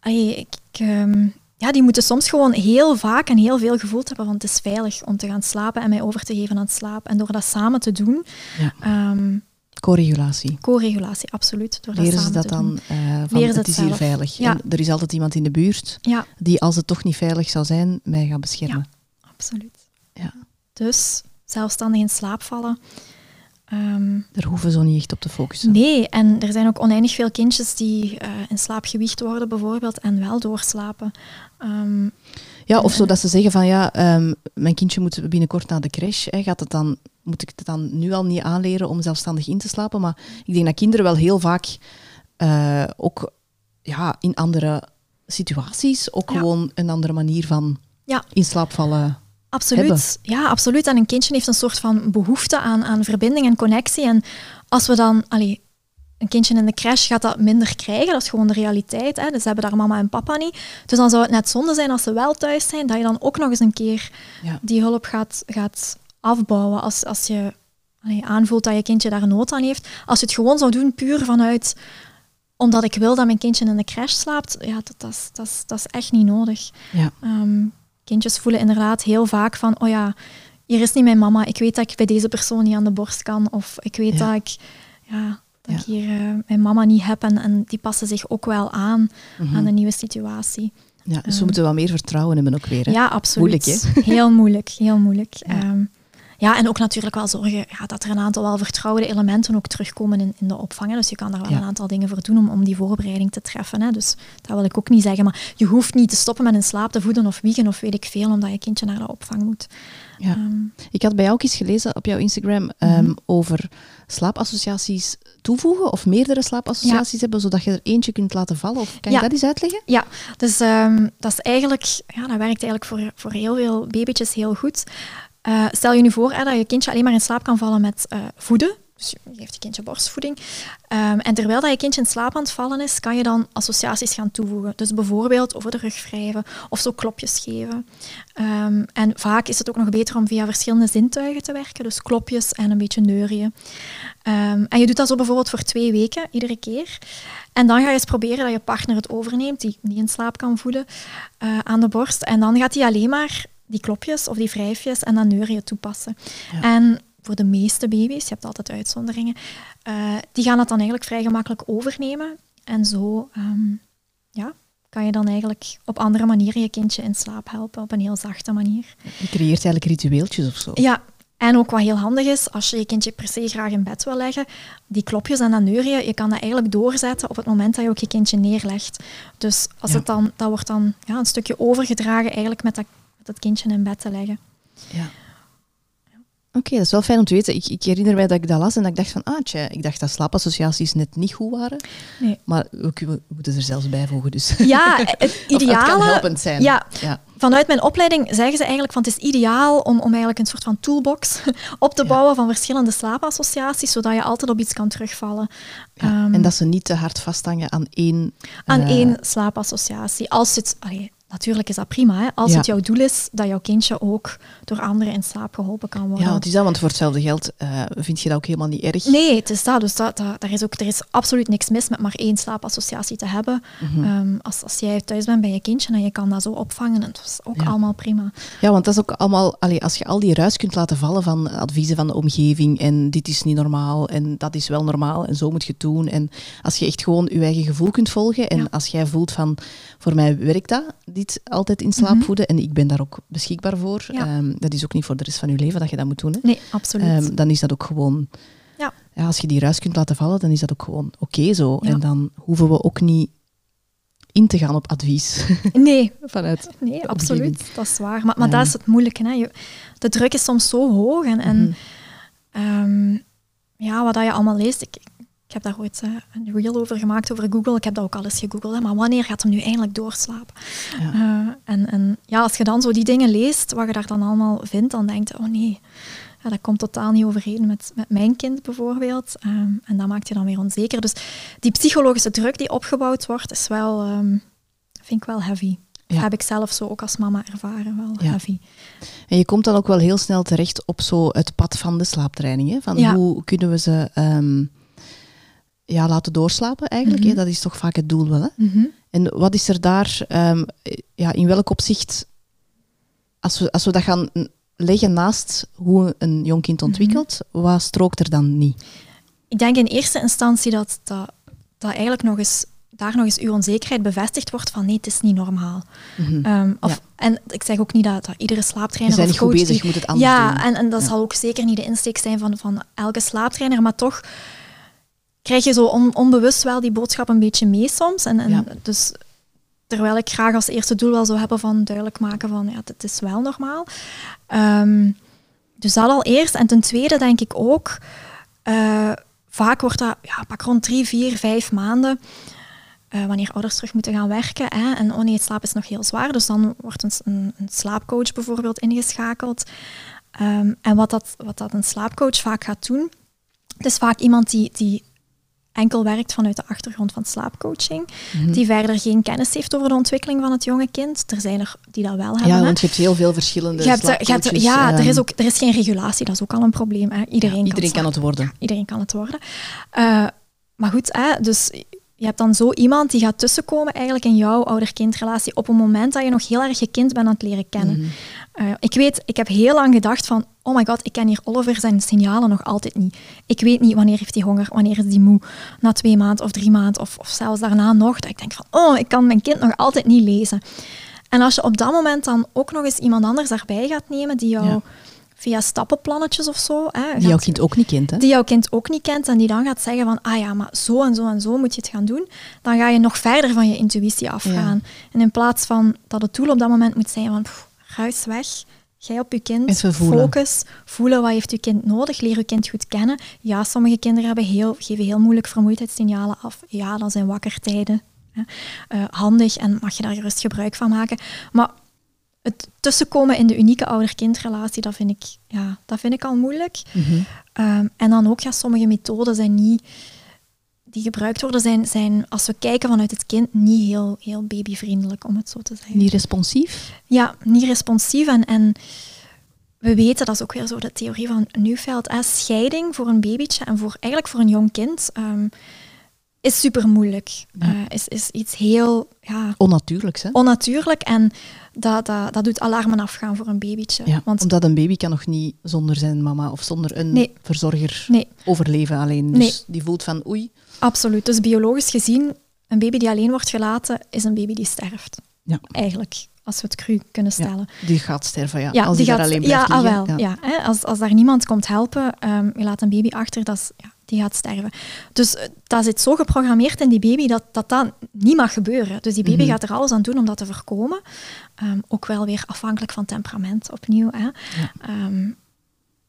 Speaker 1: Allee, ik, ik, ehm, ja, die moeten soms gewoon heel vaak en heel veel gevoeld hebben, want het is veilig om te gaan slapen en mij over te geven aan het slaap. En door dat samen te doen,
Speaker 2: Ja.
Speaker 1: ehm,
Speaker 2: Co-regulatie.
Speaker 1: co-regulatie, absoluut. Door dat
Speaker 2: Leren ze dat dan eh, van,
Speaker 1: Leren ze
Speaker 2: het is hier veilig.
Speaker 1: Ja.
Speaker 2: En er is altijd iemand in de buurt
Speaker 1: Ja,
Speaker 2: die, als het toch niet veilig zou zijn, mij gaat beschermen.
Speaker 1: absoluut.
Speaker 2: Ja.
Speaker 1: Dus zelfstandig in slaap vallen. Ehm,
Speaker 2: Daar hoeven we zo niet echt op te focussen.
Speaker 1: nee, en er zijn ook oneindig veel kindjes die eh, in slaap gewiegd worden, bijvoorbeeld, en wel doorslapen. Ehm,
Speaker 2: Ja, of zo dat ze zeggen van ja, ehm, mijn kindje moet binnenkort naar de crash. Hè, gaat het dan, moet ik het dan nu al niet aanleren om zelfstandig in te slapen? Maar ik denk dat kinderen wel heel vaak eh, ook ja, in andere situaties ook
Speaker 1: Ja.
Speaker 2: gewoon een andere manier van
Speaker 1: Ja.
Speaker 2: in slaap vallen.
Speaker 1: Absoluut.
Speaker 2: hebben.
Speaker 1: Ja, absoluut. En een kindje heeft een soort van behoefte aan, aan verbinding en connectie. En als we dan, allee, een kindje in de crash gaat dat minder krijgen, dat is gewoon de realiteit. Hè? Dus ze hebben daar mama en papa niet. Dus dan zou het net zonde zijn als ze wel thuis zijn, dat je dan ook nog eens een keer
Speaker 2: Ja.
Speaker 1: die hulp gaat, gaat afbouwen. Als, als je allee, aanvoelt dat je kindje daar nood aan heeft. Als je het gewoon zou doen puur vanuit omdat ik wil dat mijn kindje in de crash slaapt, ja, dat, dat, is, dat, is, dat is echt niet nodig.
Speaker 2: Ja.
Speaker 1: Ehm, kindjes voelen inderdaad heel vaak van, oh ja, hier is niet mijn mama. Ik weet dat ik bij deze persoon niet aan de borst kan. Of ik weet
Speaker 2: Ja.
Speaker 1: dat ik, ja, dat
Speaker 2: Ja.
Speaker 1: ik hier eh, mijn mama niet heb. En, en die passen zich ook wel aan
Speaker 2: Mhm.
Speaker 1: aan de nieuwe situatie.
Speaker 2: Ja, dus we
Speaker 1: Ehm.
Speaker 2: moeten wel meer vertrouwen hebben ook weer. Hè?
Speaker 1: Ja, absoluut.
Speaker 2: Moeilijk,
Speaker 1: Heel moeilijk, heel moeilijk.
Speaker 2: Ja.
Speaker 1: Ja. Ja, en ook natuurlijk wel zorgen ja, dat er een aantal wel vertrouwde elementen ook terugkomen in, in de opvang. hè. Dus je kan daar wel
Speaker 2: Ja.
Speaker 1: een aantal dingen voor doen om, om die voorbereiding te treffen. Hè. Dus dat wil ik ook niet zeggen. Maar je hoeft niet te stoppen met in slaap te voeden of wiegen of weet ik veel, omdat je kindje naar de opvang moet.
Speaker 2: Ja.
Speaker 1: Ehm,
Speaker 2: Ik had bij jou ook eens gelezen op jouw Instagram ehm, over slaapassociaties toevoegen of meerdere slaapassociaties hebben, zodat je er eentje kunt laten vallen. Of kan je dat eens uitleggen?
Speaker 1: Ja, dus ehm, dat is eigenlijk, ja, dat werkt eigenlijk voor, voor heel veel babytjes heel goed. Eh, stel je nu voor dat je kindje alleen maar in slaap kan vallen met eh, voeden. Dus je geeft je kindje borstvoeding. Ehm, en terwijl dat je kindje in slaap aan het vallen is, kan je dan associaties gaan toevoegen. Dus bijvoorbeeld over de rug wrijven of zo klopjes geven. Ehm, en vaak is het ook nog beter om via verschillende zintuigen te werken. Dus klopjes en een beetje neurien. Ehm, en je doet dat zo bijvoorbeeld voor twee weken, iedere keer. En dan ga je eens proberen dat je partner het overneemt, die niet in slaap kan voeden, eh, aan de borst. En dan gaat hij alleen maar die klopjes of die wrijfjes en dan neurien toepassen.
Speaker 2: Ja.
Speaker 1: En voor de meeste baby's, je hebt altijd uitzonderingen, eh, die gaan dat dan eigenlijk vrij gemakkelijk overnemen. En zo ehm, ja, kan je dan eigenlijk op andere manieren je kindje in slaap helpen, op een heel zachte manier.
Speaker 2: Je creëert eigenlijk ritueeltjes of zo.
Speaker 1: Ja, en ook wat heel handig is, als je je kindje per se graag in bed wil leggen, die klopjes en dat neurien, je kan dat eigenlijk doorzetten op het moment dat je ook je kindje neerlegt. Dus als
Speaker 2: Ja.
Speaker 1: het dan, dat wordt dan ja, een stukje overgedragen eigenlijk met dat, dat kindje in bed te leggen.
Speaker 2: Ja. Oké, dat is wel fijn om te weten. Ik, ik herinner mij dat ik dat las en dat ik dacht van, ah tja, ik dacht dat slaapassociaties net niet goed waren.
Speaker 1: Nee.
Speaker 2: Maar we, moeten er zelfs bijvoegen, dus.
Speaker 1: Ja, <laughs> het
Speaker 2: Of het
Speaker 1: ideale...
Speaker 2: kan helpend zijn.
Speaker 1: Ja,
Speaker 2: ja.
Speaker 1: Vanuit mijn opleiding zeggen ze eigenlijk van het is ideaal om, om eigenlijk een soort van toolbox <laughs> op te
Speaker 2: Ja.
Speaker 1: bouwen van verschillende slaapassociaties, zodat je altijd op iets kan terugvallen.
Speaker 2: Ja,
Speaker 1: Ehm,
Speaker 2: en dat ze niet te hard vasthangen aan één...
Speaker 1: aan
Speaker 2: eh,
Speaker 1: één slaapassociatie. Als het, allee, natuurlijk is dat prima. Hè? Als
Speaker 2: Ja.
Speaker 1: het jouw doel is dat jouw kindje ook door anderen in slaap geholpen kan worden.
Speaker 2: Ja, het is dat, want voor hetzelfde geld eh, vind je dat ook helemaal niet erg.
Speaker 1: Nee, het is dat. Dus dat, dat, daar is ook, er is absoluut niks mis met maar één slaapassociatie te hebben.
Speaker 2: Mhm.
Speaker 1: Ehm, als, als jij thuis bent bij je kindje en je kan dat zo opvangen, en dat is ook
Speaker 2: Ja.
Speaker 1: allemaal prima.
Speaker 2: Ja, want dat is ook allemaal, allee, als je al die ruis kunt laten vallen van adviezen van de omgeving en dit is niet normaal en dat is wel normaal en zo moet je het doen. En als je echt gewoon je eigen gevoel kunt volgen en
Speaker 1: Ja.
Speaker 2: als jij voelt van voor mij werkt dat, altijd in slaap
Speaker 1: Mhm.
Speaker 2: voeden en ik ben daar ook beschikbaar voor.
Speaker 1: Ja.
Speaker 2: Ehm, dat is ook niet voor de rest van je leven dat je dat moet doen. Hè.
Speaker 1: Nee, absoluut.
Speaker 2: Ehm, dan is dat ook gewoon,
Speaker 1: Ja.
Speaker 2: als je die ruis kunt laten vallen, dan is dat ook gewoon oké zo.
Speaker 1: Ja.
Speaker 2: En dan hoeven we ook niet in te gaan op advies. <laughs>
Speaker 1: nee,
Speaker 2: Vanuit.
Speaker 1: nee absoluut. Dat is waar. Maar, maar
Speaker 2: Ja.
Speaker 1: dat is het moeilijke. Hè? Je, de druk is soms zo hoog. En, en
Speaker 2: Mhm.
Speaker 1: ehm, ja, wat dat je allemaal leest... Ik heb daar ooit eh, een reel over gemaakt, over Google. Ik heb dat ook al eens gegoogeld. Hè? Maar wanneer gaat hem nu eindelijk doorslapen?
Speaker 2: Ja.
Speaker 1: Eh, en, en ja, als je dan zo die dingen leest, wat je daar dan allemaal vindt, dan denk je, oh nee, ja, dat komt totaal niet overeen met, met mijn kind bijvoorbeeld. Ehm, en dat maakt je dan weer onzeker. Dus die psychologische druk die opgebouwd wordt, is wel, ehm, vind ik wel heavy.
Speaker 2: Ja.
Speaker 1: Heb ik zelf zo ook als mama ervaren, wel
Speaker 2: Ja.
Speaker 1: heavy.
Speaker 2: En je komt dan ook wel heel snel terecht op zo het pad van de slaaptraining. Hè? Van
Speaker 1: Ja.
Speaker 2: hoe kunnen we ze ehm, ja, laten doorslapen eigenlijk?
Speaker 1: Mhm.
Speaker 2: hè? Dat is toch vaak het doel wel. Hè?
Speaker 1: Mhm.
Speaker 2: En wat is er daar, ehm, ja, in welk opzicht, als we, als we dat gaan leggen naast hoe een jong kind ontwikkelt, wat strookt er dan niet?
Speaker 1: Ik denk in eerste instantie dat, dat, dat eigenlijk nog eens, daar nog eens uw onzekerheid bevestigd wordt van nee, het is niet normaal.
Speaker 2: Mhm.
Speaker 1: Ehm, of,
Speaker 2: Ja.
Speaker 1: En ik zeg ook niet dat, dat iedere slaaptrainer
Speaker 2: bent
Speaker 1: of coach
Speaker 2: bezig,
Speaker 1: die-
Speaker 2: moet het anders
Speaker 1: ja,
Speaker 2: doen.
Speaker 1: en, en dat
Speaker 2: Ja.
Speaker 1: zal ook zeker niet de insteek zijn van, van elke slaaptrainer, maar toch krijg je zo on- onbewust wel die boodschap een beetje mee soms. En, en
Speaker 2: Ja.
Speaker 1: dus terwijl ik graag als eerste doel wel zou hebben van duidelijk maken van ja, dit is wel normaal. Ehm, dus dat al eerst. En ten tweede denk ik ook, eh, vaak wordt dat ja, pak rond drie, vier, vijf maanden. eh, wanneer ouders terug moeten gaan werken. Hè, en oh nee, het slaap is nog heel zwaar. Dus dan wordt een, een, een slaapcoach bijvoorbeeld ingeschakeld. Ehm, en wat dat, wat dat een slaapcoach vaak gaat doen, het is vaak iemand die, die enkel werkt vanuit de achtergrond van slaapcoaching,
Speaker 2: Mhm.
Speaker 1: die verder geen kennis heeft over de ontwikkeling van het jonge kind. Er zijn er die dat wel hebben.
Speaker 2: Ja, want je hebt heel veel verschillende
Speaker 1: Je hebt, je hebt-
Speaker 2: slaapcoaches,
Speaker 1: ja, er
Speaker 2: ehm,
Speaker 1: is, ook, er is geen regulatie, dat is ook al een probleem. Hè. Iedereen,
Speaker 2: ja, iedereen kan het worden.
Speaker 1: Iedereen kan het worden. Eh, maar goed, hè, dus je hebt dan zo iemand die gaat tussenkomen eigenlijk in jouw ouder-kindrelatie op een moment dat je nog heel erg je kind bent aan het leren kennen.
Speaker 2: Mhm.
Speaker 1: Eh, ik weet, ik heb heel lang gedacht van, oh my god, ik ken hier Oliver zijn signalen nog altijd niet. Ik weet niet wanneer heeft hij honger, wanneer is hij moe, na twee maanden of drie maanden of, of zelfs daarna nog. Dat ik denk van, oh, ik kan mijn kind nog altijd niet lezen. En als je op dat moment dan ook nog eens iemand anders daarbij gaat nemen die jou
Speaker 2: Ja.
Speaker 1: via stappenplannetjes of zo... Hè,
Speaker 2: Die jouw kind ook niet kent, hè?
Speaker 1: die jouw kind ook niet kent en die dan gaat zeggen van, ah ja, maar zo en zo en zo moet je het gaan doen, dan ga je nog verder van je intuïtie afgaan. En in plaats van dat het doel op dat moment moet zijn van, pff, ruis weg, jij op je kind, focus, voelen wat heeft je kind nodig, leer je kind goed kennen. Ja, sommige kinderen hebben heel, geven heel moeilijk vermoeidheidssignalen af. Ja, dat zijn wakkertijden. Hè. Eh, handig en mag je daar gerust gebruik van maken. Maar het tussenkomen in de unieke ouder-kindrelatie, dat, vind ik, ja, dat vind ik al moeilijk.
Speaker 2: Mhm.
Speaker 1: Ehm, en dan ook, ja, sommige methoden zijn niet, die gebruikt worden, zijn, zijn, als we kijken vanuit het kind, niet heel, heel babyvriendelijk, om het zo te zeggen.
Speaker 2: Niet responsief?
Speaker 1: Ja, niet responsief. En, en we weten, dat is ook weer zo de theorie van Neufeld, hè, scheiding voor een babytje en voor, eigenlijk voor een jong kind ehm, is super moeilijk.
Speaker 2: Ja.
Speaker 1: is, is iets heel ja,
Speaker 2: Onnatuurlijks, hè?
Speaker 1: onnatuurlijk en dat, dat, dat doet alarmen afgaan voor een babytje.
Speaker 2: Ja,
Speaker 1: Want
Speaker 2: omdat een baby kan nog niet zonder zijn mama of zonder een
Speaker 1: Nee.
Speaker 2: verzorger
Speaker 1: nee,
Speaker 2: overleven alleen. Dus
Speaker 1: Nee.
Speaker 2: die voelt van oei.
Speaker 1: Absoluut. Dus biologisch gezien, een baby die alleen wordt gelaten, is een baby die sterft.
Speaker 2: Ja.
Speaker 1: Eigenlijk, als we het cru kunnen stellen.
Speaker 2: Die gaat sterven, ja.
Speaker 1: Ja,
Speaker 2: als
Speaker 1: die
Speaker 2: die,
Speaker 1: gaat,
Speaker 2: daar alleen
Speaker 1: ja,
Speaker 2: blijft
Speaker 1: ah,
Speaker 2: liggen.
Speaker 1: wel. Ja. hè, als, als daar niemand komt helpen, ehm, je laat een baby achter, dat is, ja, die gaat sterven. Dus eh, dat zit zo geprogrammeerd in die baby dat dat, dat niet mag gebeuren. Dus die baby
Speaker 2: Mhm.
Speaker 1: gaat er alles aan doen om dat te voorkomen. Ehm, ook wel weer afhankelijk van temperament, opnieuw. Hè. Ehm,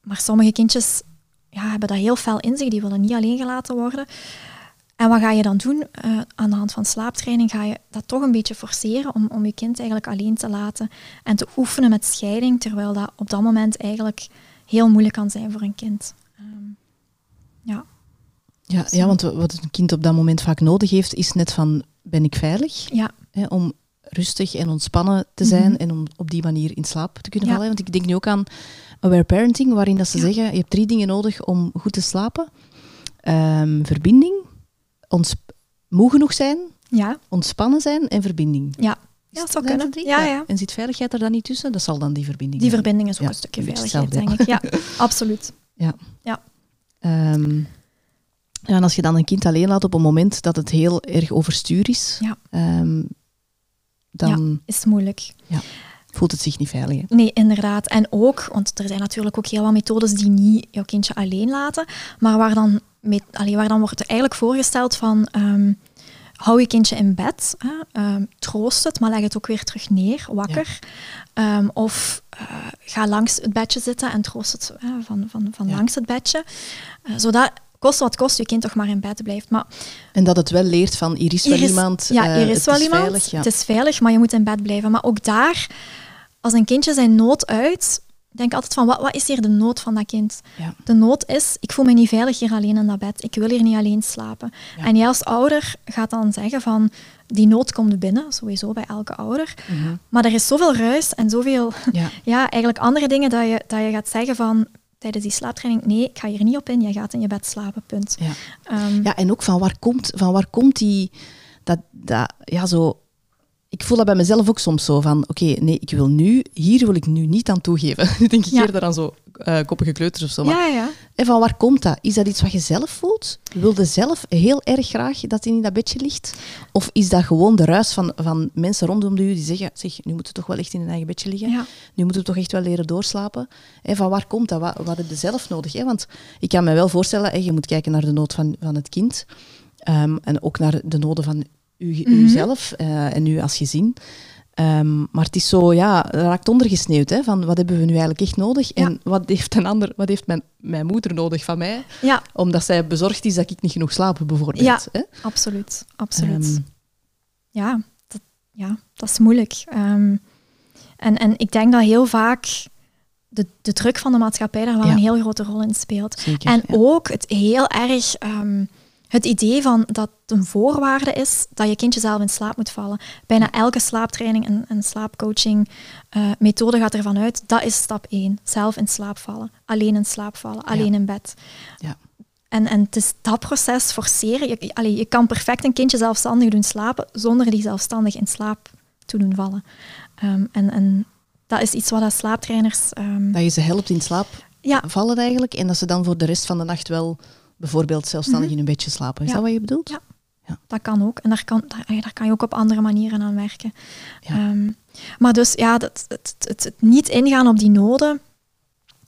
Speaker 1: maar sommige kindjes ja, hebben dat heel fel in zich, die willen niet alleen gelaten worden. En wat ga je dan doen? Eh, aan de hand van slaaptraining ga je dat toch een beetje forceren om, om je kind eigenlijk alleen te laten en te oefenen met scheiding, terwijl dat op dat moment eigenlijk heel moeilijk kan zijn voor een kind. Ehm, ja.
Speaker 2: Ja, ja, want wat een kind op dat moment vaak nodig heeft, is net van, ben ik veilig?
Speaker 1: Ja.
Speaker 2: Hè, om rustig en ontspannen te zijn
Speaker 1: Mhm.
Speaker 2: en om op die manier in slaap te kunnen
Speaker 1: Ja.
Speaker 2: vallen. Want ik denk nu ook aan aware parenting, waarin dat ze
Speaker 1: Ja.
Speaker 2: zeggen, je hebt drie dingen nodig om goed te slapen. Ehm, verbinding, ons moe genoeg zijn,
Speaker 1: Ja,
Speaker 2: ontspannen zijn en verbinding.
Speaker 1: ja. Ja,
Speaker 2: het-
Speaker 1: zou kunnen.
Speaker 2: het?
Speaker 1: Ja, ja.
Speaker 2: En zit veiligheid er dan niet tussen? Dat zal dan die verbinding
Speaker 1: Die verbinding is ook
Speaker 2: Ja,
Speaker 1: een stukje veiligheid, denk ik. Ja, <laughs> absoluut.
Speaker 2: Ehm, ja, en als je dan een kind alleen laat op een moment dat het heel erg overstuur is,
Speaker 1: Ja.
Speaker 2: ehm, dan
Speaker 1: Is moeilijk.
Speaker 2: voelt het zich niet veilig. hè.
Speaker 1: Nee, inderdaad. En ook, want er zijn natuurlijk ook heel wat methodes die niet jouw kindje alleen laten, maar waar dan, met, allee, waar dan wordt eigenlijk voorgesteld van ehm, hou je kindje in bed, hè, ehm, troost het, maar leg het ook weer terug neer, wakker. Ehm, of eh, ga langs het bedje zitten en troost het hè, van, van, van
Speaker 2: Ja.
Speaker 1: langs het bedje. Eh, zodat, kost wat kost, je kind toch maar in bed blijft. Maar
Speaker 2: En dat het wel leert van hier is wel
Speaker 1: is-
Speaker 2: iemand,
Speaker 1: Ja,
Speaker 2: eh,
Speaker 1: hier is wel
Speaker 2: is
Speaker 1: iemand.
Speaker 2: veilig. Ja.
Speaker 1: Het is veilig, maar je moet in bed blijven. Maar ook daar, als een kindje zijn nood uit, denk altijd van, wat, wat is hier de nood van dat kind?
Speaker 2: Ja.
Speaker 1: De nood is, ik voel me niet veilig hier alleen in dat bed. Ik wil hier niet alleen slapen.
Speaker 2: Ja.
Speaker 1: En jij als ouder gaat dan zeggen van, die nood komt binnen, sowieso bij elke ouder.
Speaker 2: Mhm.
Speaker 1: Maar er is zoveel ruis en zoveel,
Speaker 2: Ja. <laughs>
Speaker 1: ja, eigenlijk andere dingen dat je, dat je gaat zeggen van, tijdens die slaaptraining, nee, ik ga hier niet op in, jij gaat in je bed slapen, punt.
Speaker 2: Ja.
Speaker 1: Ehm,
Speaker 2: ja, en ook van waar komt, van waar komt die, dat, dat, ja, zo... Ik voel dat bij mezelf ook soms zo van, oké, nee, ik wil nu, hier wil ik nu niet aan toegeven. <laughs> Nu denk ik
Speaker 1: Ja.
Speaker 2: eerder aan zo eh, koppige kleuters of zo. Maar
Speaker 1: ja, ja.
Speaker 2: En van waar komt dat? Is dat iets wat je zelf voelt? Wilde zelf heel erg graag dat hij in dat bedje ligt? Of is dat gewoon de ruis van, van mensen rondom u die zeggen, zeg, nu moet je toch wel echt in een eigen bedje liggen?
Speaker 1: ja.
Speaker 2: Nu moet je toch echt wel leren doorslapen? En van waar komt dat? Wat, wat heb je zelf nodig? Hè? Want ik kan me wel voorstellen, hè, je moet kijken naar de nood van, van het kind. Ehm, en ook naar de noden van u, uzelf eh, en u als gezin. Ehm, maar het is zo, ja, raakt ondergesneeuwd. Hè, van wat hebben we nu eigenlijk echt nodig?
Speaker 1: Ja.
Speaker 2: En wat heeft een ander, wat heeft mijn, mijn moeder nodig van mij?
Speaker 1: ja.
Speaker 2: Omdat zij bezorgd is dat ik niet genoeg slaap, bijvoorbeeld.
Speaker 1: Ja.
Speaker 2: Hè?
Speaker 1: Absoluut, absoluut.
Speaker 2: Ehm,
Speaker 1: ja, dat, ja, dat is moeilijk. Ehm, en, en ik denk dat heel vaak de, de druk van de maatschappij daar wel
Speaker 2: Ja.
Speaker 1: een heel grote rol in speelt.
Speaker 2: zeker.
Speaker 1: En ook het heel erg het idee van dat het een voorwaarde is dat je kindje zelf in slaap moet vallen. Bijna elke slaaptraining en, en slaapcoaching eh, methode gaat ervan uit, dat is stap 1. Zelf in slaap vallen. Alleen in slaap vallen. Alleen in bed.
Speaker 2: Ja.
Speaker 1: En, en het is dat proces forceren. Je, allee, je kan perfect een kindje zelfstandig doen slapen zonder die zelfstandig in slaap te doen vallen. Ehm, en, en dat is iets wat dat slaaptrainers... ehm,
Speaker 2: Dat je ze helpt in slaap
Speaker 1: ja,
Speaker 2: vallen eigenlijk. En dat ze dan voor de rest van de nacht wel bijvoorbeeld zelfstandig in hun bedje slapen. Is
Speaker 1: Mhm. Ja.
Speaker 2: dat wat je bedoelt?
Speaker 1: Ja. dat kan ook. En daar kan, daar, daar kan je ook op andere manieren aan werken.
Speaker 2: Ja.
Speaker 1: Ehm, maar dus ja, dat, het, het, het niet ingaan op die noden,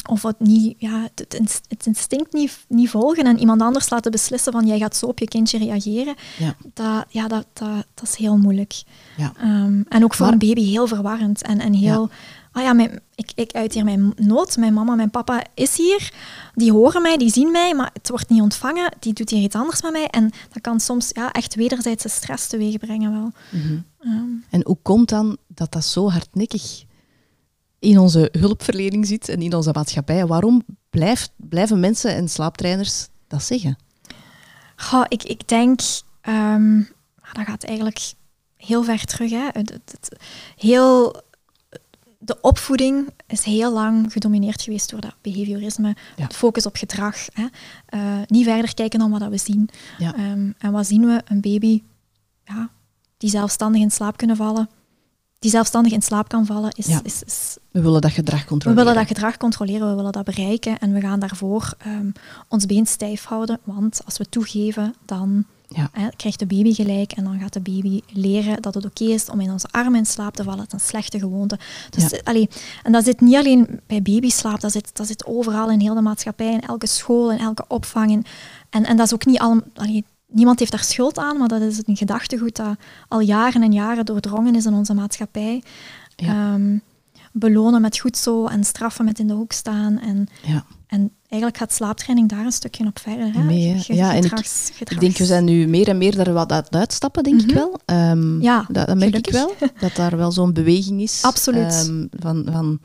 Speaker 1: of het, niet, ja, het, ins- het instinct niet, niet volgen en iemand anders laten beslissen van jij gaat zo op je kindje reageren,
Speaker 2: Ja.
Speaker 1: dat, ja, dat, dat, dat is heel moeilijk.
Speaker 2: Ja.
Speaker 1: Ehm, en ook voor
Speaker 2: Maar-
Speaker 1: een baby heel verwarrend. En, en heel, ah ja, mijn, ik, ik uit hier mijn nood, mijn mama, mijn papa is hier, die horen mij, die zien mij, maar het wordt niet ontvangen, die doet hier iets anders met mij. En dat kan soms ja, echt wederzijdse stress teweeg brengen wel.
Speaker 2: Mhm.
Speaker 1: Ehm,
Speaker 2: En hoe komt dan dat dat zo hardnekkig in onze hulpverlening zit en in onze maatschappij? Waarom blijft, blijven mensen en slaaptrainers dat zeggen?
Speaker 1: Goh, ik, ik denk, ah, dat gaat eigenlijk heel ver terug. Hè. Het, het- het- heel, de opvoeding is heel lang gedomineerd geweest door dat behaviorisme,
Speaker 2: Ja.
Speaker 1: het focus op gedrag. Hè. Eh, niet verder kijken dan wat we zien.
Speaker 2: Ja.
Speaker 1: Ehm, en wat zien we? Een baby ja, die zelfstandig in slaap kunnen vallen, die zelfstandig in slaap kan vallen, is,
Speaker 2: Ja.
Speaker 1: is, is
Speaker 2: We willen dat gedrag
Speaker 1: we
Speaker 2: controleren.
Speaker 1: willen dat gedrag controleren, we willen dat bereiken en we gaan daarvoor ehm, ons been stijf houden. Want als we toegeven, dan
Speaker 2: Ja.
Speaker 1: hè, krijgt de baby gelijk en dan gaat de baby leren dat het oké is om in onze armen in slaap te vallen. Dat is een slechte gewoonte. Dus,
Speaker 2: Ja.
Speaker 1: allee, en dat zit niet alleen bij babyslaap, dat zit, dat zit overal in heel de maatschappij, in elke school, in elke opvang. En, en, en dat is ook niet al, allee, niemand heeft daar schuld aan, maar dat is een gedachtegoed dat al jaren en jaren doordrongen is in onze maatschappij.
Speaker 2: Ja.
Speaker 1: Ehm, belonen met goed zo en straffen met in de hoek staan. En,
Speaker 2: Ja.
Speaker 1: En eigenlijk gaat slaaptraining daar een stukje op verder. Hè?
Speaker 2: Mee, hè?
Speaker 1: Ge-
Speaker 2: Ja, en ik- Ik denk, we zijn nu meer en meer daar wat aan het uitstappen, denk ik
Speaker 1: Mhm.
Speaker 2: wel. Ehm,
Speaker 1: Ja,
Speaker 2: dat, dat merk ik wel. Dat daar wel zo'n beweging is.
Speaker 1: Absoluut.
Speaker 2: ehm, van, van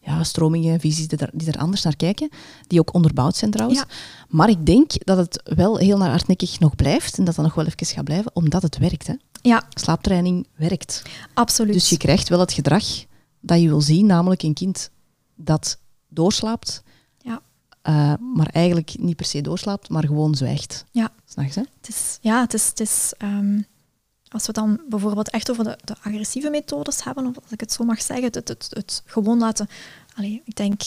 Speaker 2: ja, stromingen, visies die er, die er anders naar kijken. Die ook onderbouwd zijn trouwens.
Speaker 1: Ja.
Speaker 2: Maar ik denk dat het wel heel naar hardnekkig nog blijft. En dat dat nog wel even gaat blijven, omdat het werkt. Hè.
Speaker 1: Ja,
Speaker 2: Slaaptraining werkt.
Speaker 1: absoluut.
Speaker 2: Dus je krijgt wel het gedrag dat je wil zien, namelijk een kind dat doorslaapt, Eh, maar eigenlijk niet per se doorslaapt, maar gewoon zwijgt.
Speaker 1: Ja.
Speaker 2: S'nachts, hè?
Speaker 1: Het is, ja, het is, het is ehm, als we dan bijvoorbeeld echt over de, de agressieve methodes hebben, of als ik het zo mag zeggen, het, het, het gewoon laten, allee, ik denk,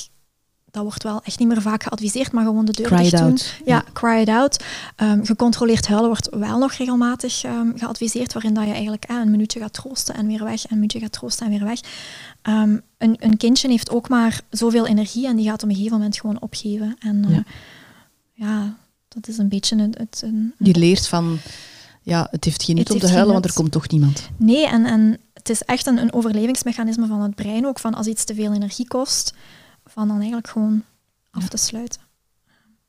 Speaker 1: dat wordt wel echt niet meer vaak geadviseerd, maar gewoon de deur
Speaker 2: Cry
Speaker 1: dicht doen.
Speaker 2: out.
Speaker 1: Ja, cry it out. Ehm, gecontroleerd huilen wordt wel nog regelmatig ehm, geadviseerd, waarin dat je eigenlijk eh, een minuutje gaat troosten en weer weg, een minuutje gaat troosten en weer weg. Ehm, een, een kindje heeft ook maar zoveel energie en die gaat op een gegeven moment gewoon opgeven. En eh,
Speaker 2: Ja.
Speaker 1: ja. dat is een beetje het een,
Speaker 2: Je leert van, ja, het heeft geen nut om te huilen, want er komt toch niemand.
Speaker 1: Nee, en, en het is echt een, een overlevingsmechanisme van het brein ook, van als iets te veel energie kost, van dan eigenlijk gewoon af
Speaker 2: Ja.
Speaker 1: te sluiten.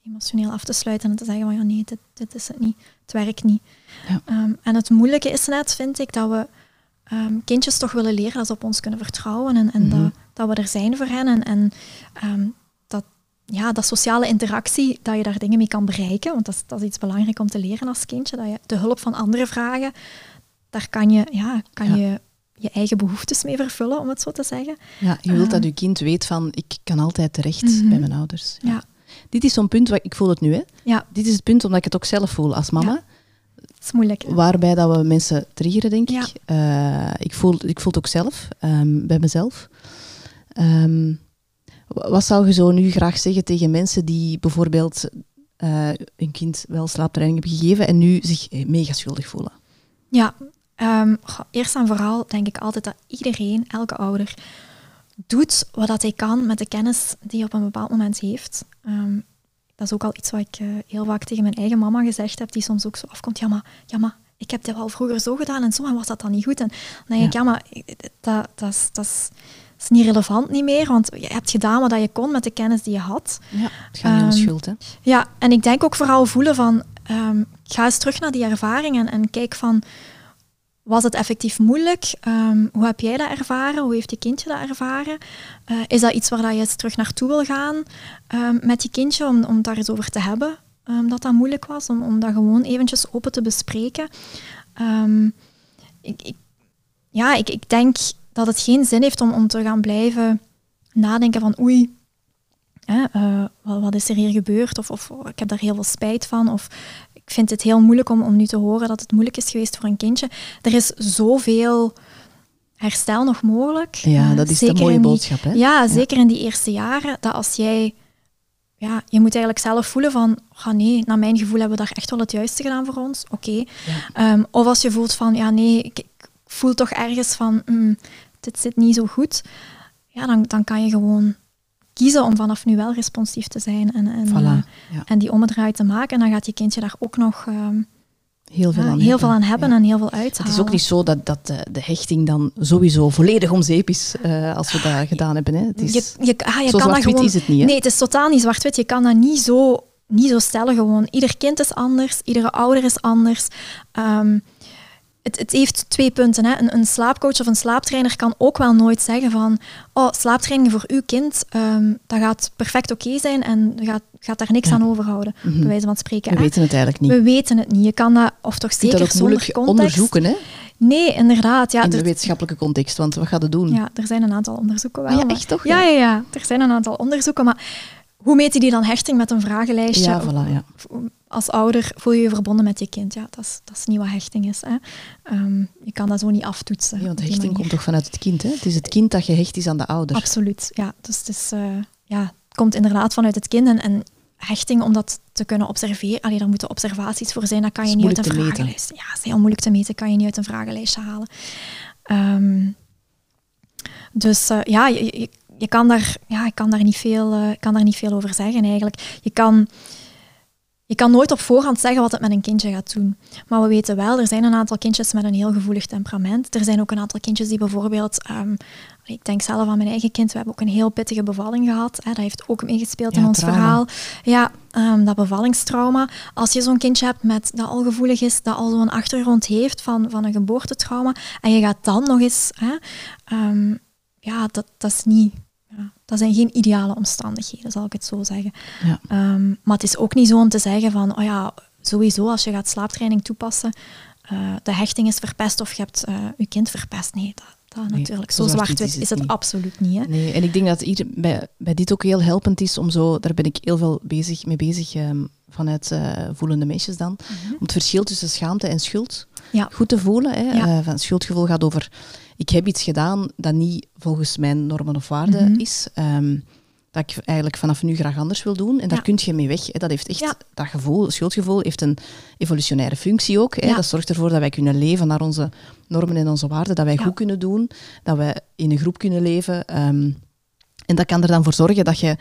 Speaker 1: Emotioneel af te sluiten en te zeggen van ja, nee, dit, dit is het niet, het werkt niet.
Speaker 2: Ja.
Speaker 1: Ehm, en het moeilijke is net, vind ik, dat we ehm, kindjes toch willen leren dat ze op ons kunnen vertrouwen en, en
Speaker 2: Mhm.
Speaker 1: dat, dat we er zijn voor hen. En, en ehm, dat, ja, dat sociale interactie, dat je daar dingen mee kan bereiken, want dat is, dat is iets belangrijk om te leren als kindje, dat je de hulp van anderen vragen, daar kan je, ja, kan
Speaker 2: Ja.
Speaker 1: je je eigen behoeftes mee vervullen, om het zo te zeggen.
Speaker 2: Ja, je wilt dat je kind weet van, ik kan altijd terecht
Speaker 1: Mhm.
Speaker 2: bij mijn ouders.
Speaker 1: Ja.
Speaker 2: Dit is zo'n punt, wat, ik voel het nu, hè.
Speaker 1: Ja,
Speaker 2: Dit is het punt omdat ik het ook zelf voel als mama.
Speaker 1: het is moeilijk. hè?
Speaker 2: Waarbij dat we mensen triggeren, denk
Speaker 1: Ja.
Speaker 2: ik. Eh, ik, voel, ik voel het ook zelf, ehm, bij mezelf. Ehm, wa- wat zou je zo nu graag zeggen tegen mensen die bijvoorbeeld eh een kind wel slaaptraining hebben gegeven en nu zich eh, mega schuldig voelen?
Speaker 1: Ja, ehm, eerst en vooral denk ik altijd dat iedereen, elke ouder, doet wat dat hij kan met de kennis die hij op een bepaald moment heeft. Ehm, dat is ook al iets wat ik eh, heel vaak tegen mijn eigen mama gezegd heb, die soms ook zo afkomt. Ja, maar, ja, maar ik heb dit wel vroeger zo gedaan en zo, en was dat dan niet goed? En dan denk ik,
Speaker 2: Ja.
Speaker 1: maar ik- dat, dat, is, dat, is, dat is niet relevant niet meer, want je hebt gedaan wat je kon met de kennis die je had.
Speaker 2: Ja. Het gaat niet om
Speaker 1: Ehm,
Speaker 2: schuld, hè?
Speaker 1: Ja, en ik denk ook vooral voelen van, ga eens terug naar die ervaringen en kijk van, was het effectief moeilijk? Ehm, hoe heb jij dat ervaren? Hoe heeft je kindje dat ervaren? Eh, is dat iets waar dat je eens terug naartoe wil gaan ehm, met je kindje, om, om daar eens over te hebben? ehm, dat dat moeilijk was, om, om dat gewoon eventjes open te bespreken. Ik, ik, ja, ik, ik denk dat het geen zin heeft om, om te gaan blijven nadenken van oei, hè, eh, wat, is er hier gebeurd? Of, of ik heb daar heel veel spijt van. Of ik vind het heel moeilijk om, om nu te horen dat het moeilijk is geweest voor een kindje. Er is zoveel herstel nog mogelijk.
Speaker 2: Ja,
Speaker 1: Eh,
Speaker 2: dat is de mooie
Speaker 1: die-
Speaker 2: boodschap, hè?
Speaker 1: Ja, zeker in die eerste jaren. Dat als jij... Ja, je moet eigenlijk zelf voelen van... Oh nee, naar mijn gevoel hebben we daar echt wel het juiste gedaan voor ons. Oké.
Speaker 2: Ja.
Speaker 1: Ehm, of als je voelt van... Ja, nee, ik, ik voel toch ergens van... mm, dit zit niet zo goed. Ja, dan, dan kan je gewoon kiezen om vanaf nu wel responsief te zijn. En, en,
Speaker 2: Voilà.
Speaker 1: eh,
Speaker 2: Ja.
Speaker 1: en die ommedraai te maken. En dan gaat je kindje daar ook nog ehm,
Speaker 2: Heel veel
Speaker 1: ja,
Speaker 2: aan
Speaker 1: heel
Speaker 2: hebben.
Speaker 1: veel aan hebben
Speaker 2: Ja.
Speaker 1: en heel veel uithalen.
Speaker 2: Het is ook niet zo dat, dat de, de hechting dan sowieso volledig om zeep is eh, als we dat gedaan hebben. Hè. Het is,
Speaker 1: je, je, ah, je
Speaker 2: zo
Speaker 1: kan dat gewoon...
Speaker 2: is het niet. Hè?
Speaker 1: Nee, het is totaal niet zwart-wit. Je kan dat niet zo, niet zo stellen gewoon. Ieder kind is anders, iedere ouder is anders. Ehm, het, het heeft twee punten. Hè. Een, een slaapcoach of een slaaptrainer kan ook wel nooit zeggen van oh, slaaptraining voor uw kind, ehm, dat gaat perfect oké zijn en gaat, gaat daar niks
Speaker 2: Ja.
Speaker 1: aan overhouden,
Speaker 2: Mhm.
Speaker 1: bij wijze van spreken.
Speaker 2: We
Speaker 1: hè.
Speaker 2: weten het eigenlijk niet.
Speaker 1: We weten het niet. Je kan dat, of toch zeker
Speaker 2: dat
Speaker 1: zonder context.
Speaker 2: onderzoeken hè,
Speaker 1: Nee, inderdaad. Ja,
Speaker 2: in de
Speaker 1: er,
Speaker 2: wetenschappelijke context. Want wat gaat het doen?
Speaker 1: ja, er zijn een aantal onderzoeken wel.
Speaker 2: Ah ja, echt toch?
Speaker 1: Ja, ja, ja, er zijn een aantal onderzoeken, maar hoe meten die dan hechting met een vragenlijstje?
Speaker 2: Ja, voilà, ja.
Speaker 1: Als ouder voel je je verbonden met je kind. Ja, dat is, dat is niet wat hechting is. Hè. Ehm, je kan dat zo niet aftoetsen.
Speaker 2: Ja, want hechting komt toch vanuit het kind. Hè? Het is het kind dat gehecht is aan de ouder.
Speaker 1: Absoluut, ja. Dus het, is, eh, ja, het komt inderdaad vanuit het kind. En, en hechting, om dat te kunnen observeren, allee, daar moeten observaties voor zijn, dat kan je niet uit een vragenlijst. Ja, dat is heel moeilijk te meten, kan je niet uit een vragenlijstje halen. Ehm, dus eh, ja, je, je, je kan daar, ja, ik kan daar, niet veel, eh, ik kan daar niet veel over zeggen eigenlijk. Je kan, je kan nooit op voorhand zeggen wat het met een kindje gaat doen. Maar we weten wel, er zijn een aantal kindjes met een heel gevoelig temperament. Er zijn ook een aantal kindjes die bijvoorbeeld, ehm, ik denk zelf aan mijn eigen kind, we hebben ook een heel pittige bevalling gehad. Hè, dat heeft ook meegespeeld
Speaker 2: Ja,
Speaker 1: in ons
Speaker 2: trauma.
Speaker 1: verhaal. Ja, ehm, dat bevallingstrauma. Als je zo'n kindje hebt met, dat al gevoelig is, dat al zo'n achtergrond heeft van, van een geboortetrauma, en je gaat dan nog eens... Hè, ehm, ja, dat, dat is niet... Dat zijn geen ideale omstandigheden, zal ik het zo zeggen.
Speaker 2: Ja.
Speaker 1: Ehm, maar het is ook niet zo om te zeggen van, oh ja, sowieso als je gaat slaaptraining toepassen, eh, de hechting is verpest of je hebt eh, je kind verpest. Nee, dat, dat
Speaker 2: Nee,
Speaker 1: natuurlijk.
Speaker 2: zo
Speaker 1: Zo
Speaker 2: zwart-wit is het
Speaker 1: is het
Speaker 2: niet.
Speaker 1: absoluut niet. Hè?
Speaker 2: Nee, en ik denk dat hier bij, bij dit ook heel helpend is om zo, daar ben ik heel veel bezig, mee bezig ehm, vanuit eh, voelende meisjes dan, om het verschil tussen schaamte en schuld
Speaker 1: Ja.
Speaker 2: goed te voelen. Hè.
Speaker 1: Ja.
Speaker 2: Van schuldgevoel gaat over, ik heb iets gedaan dat niet volgens mijn normen of waarden
Speaker 1: Mhm.
Speaker 2: is, ehm, dat ik eigenlijk vanaf nu graag anders wil doen. En daar kun je mee weg. Hè. Dat heeft echt,
Speaker 1: Ja.
Speaker 2: dat gevoel, schuldgevoel heeft een evolutionaire functie ook. Hè.
Speaker 1: Ja.
Speaker 2: Dat zorgt ervoor dat wij kunnen leven naar onze normen en onze waarden, dat wij goed kunnen doen, dat wij in een groep kunnen leven. ehm, en dat kan er dan voor zorgen dat je,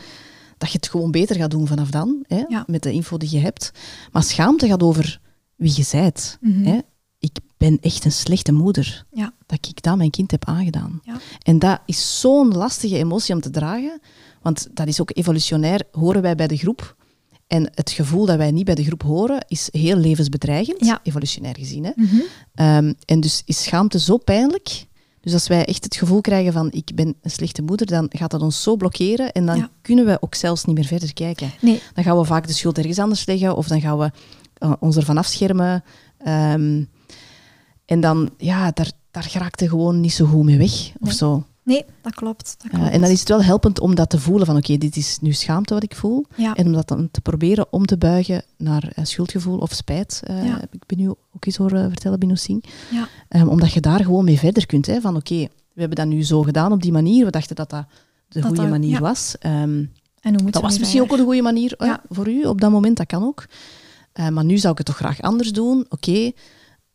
Speaker 2: dat je het gewoon beter gaat doen vanaf dan, hè, met de info die je hebt. Maar schaamte gaat over wie je zijt.
Speaker 1: Mhm.
Speaker 2: Hè. Ik ben echt een slechte moeder.
Speaker 1: Ja.
Speaker 2: Dat ik dat mijn kind heb aangedaan.
Speaker 1: Ja.
Speaker 2: En dat is zo'n lastige emotie om te dragen. Want dat is ook evolutionair, horen wij bij de groep. En het gevoel dat wij niet bij de groep horen, is heel levensbedreigend,
Speaker 1: Ja.
Speaker 2: evolutionair gezien. Hè?
Speaker 1: Mhm.
Speaker 2: Ehm, en dus is schaamte zo pijnlijk. Dus als wij echt het gevoel krijgen van ik ben een slechte moeder, dan gaat dat ons zo blokkeren en dan
Speaker 1: Ja.
Speaker 2: kunnen we ook zelfs niet meer verder kijken.
Speaker 1: Nee,
Speaker 2: Dan gaan we vaak de schuld ergens anders leggen of dan gaan we eh, ons ervan afschermen. Ehm, en dan, ja, daar, daar gewoon niet zo goed mee weg of
Speaker 1: Nee.
Speaker 2: zo.
Speaker 1: nee, dat klopt. Dat
Speaker 2: Ja,
Speaker 1: klopt.
Speaker 2: en dan is het wel helpend om dat te voelen van oké, dit is nu schaamte wat ik voel.
Speaker 1: Ja.
Speaker 2: En om dat dan te proberen om te buigen naar eh, schuldgevoel of spijt. eh,
Speaker 1: Ja.
Speaker 2: heb ik ben nu ook eens horen vertellen bij Noesing.
Speaker 1: Ja.
Speaker 2: Ehm, omdat je daar gewoon mee verder kunt. Hè, van oké, we hebben dat nu zo gedaan op die manier. We dachten dat dat de
Speaker 1: Dat
Speaker 2: goede
Speaker 1: dat-
Speaker 2: manier was. Ehm,
Speaker 1: En hoe moet
Speaker 2: dat was misschien ook de goede manier voor u op dat moment, dat kan ook. Eh, maar nu zou ik het toch graag anders doen. Oké,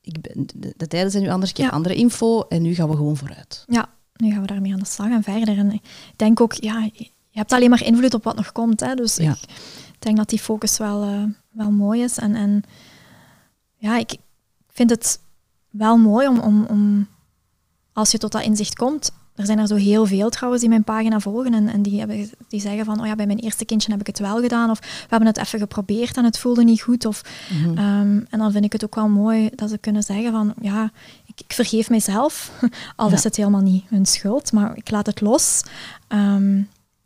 Speaker 2: ik ben- de, de tijden zijn nu anders, ik heb
Speaker 1: Ja.
Speaker 2: andere info en nu gaan we gewoon vooruit.
Speaker 1: Ja, nu gaan we daarmee aan de slag en verder. En ik denk ook, ja, je hebt alleen maar invloed op wat nog komt. Hè? Dus
Speaker 2: Ja.
Speaker 1: ik denk dat die focus wel, eh, wel mooi is. En, en ja, ik vind het wel mooi om, om, om, als je tot dat inzicht komt. Er zijn er zo heel veel trouwens die mijn pagina volgen en, en die, hebben, die zeggen van, oh ja, bij mijn eerste kindje heb ik het wel gedaan. Of we hebben het even geprobeerd en het voelde niet goed. Of,
Speaker 2: Mhm.
Speaker 1: Ehm, en dan vind ik het ook wel mooi dat ze kunnen zeggen van, ja, ik, ik vergeef mijzelf, <laughs> al
Speaker 2: Ja.
Speaker 1: is het helemaal niet hun schuld, maar ik laat het los. Ehm,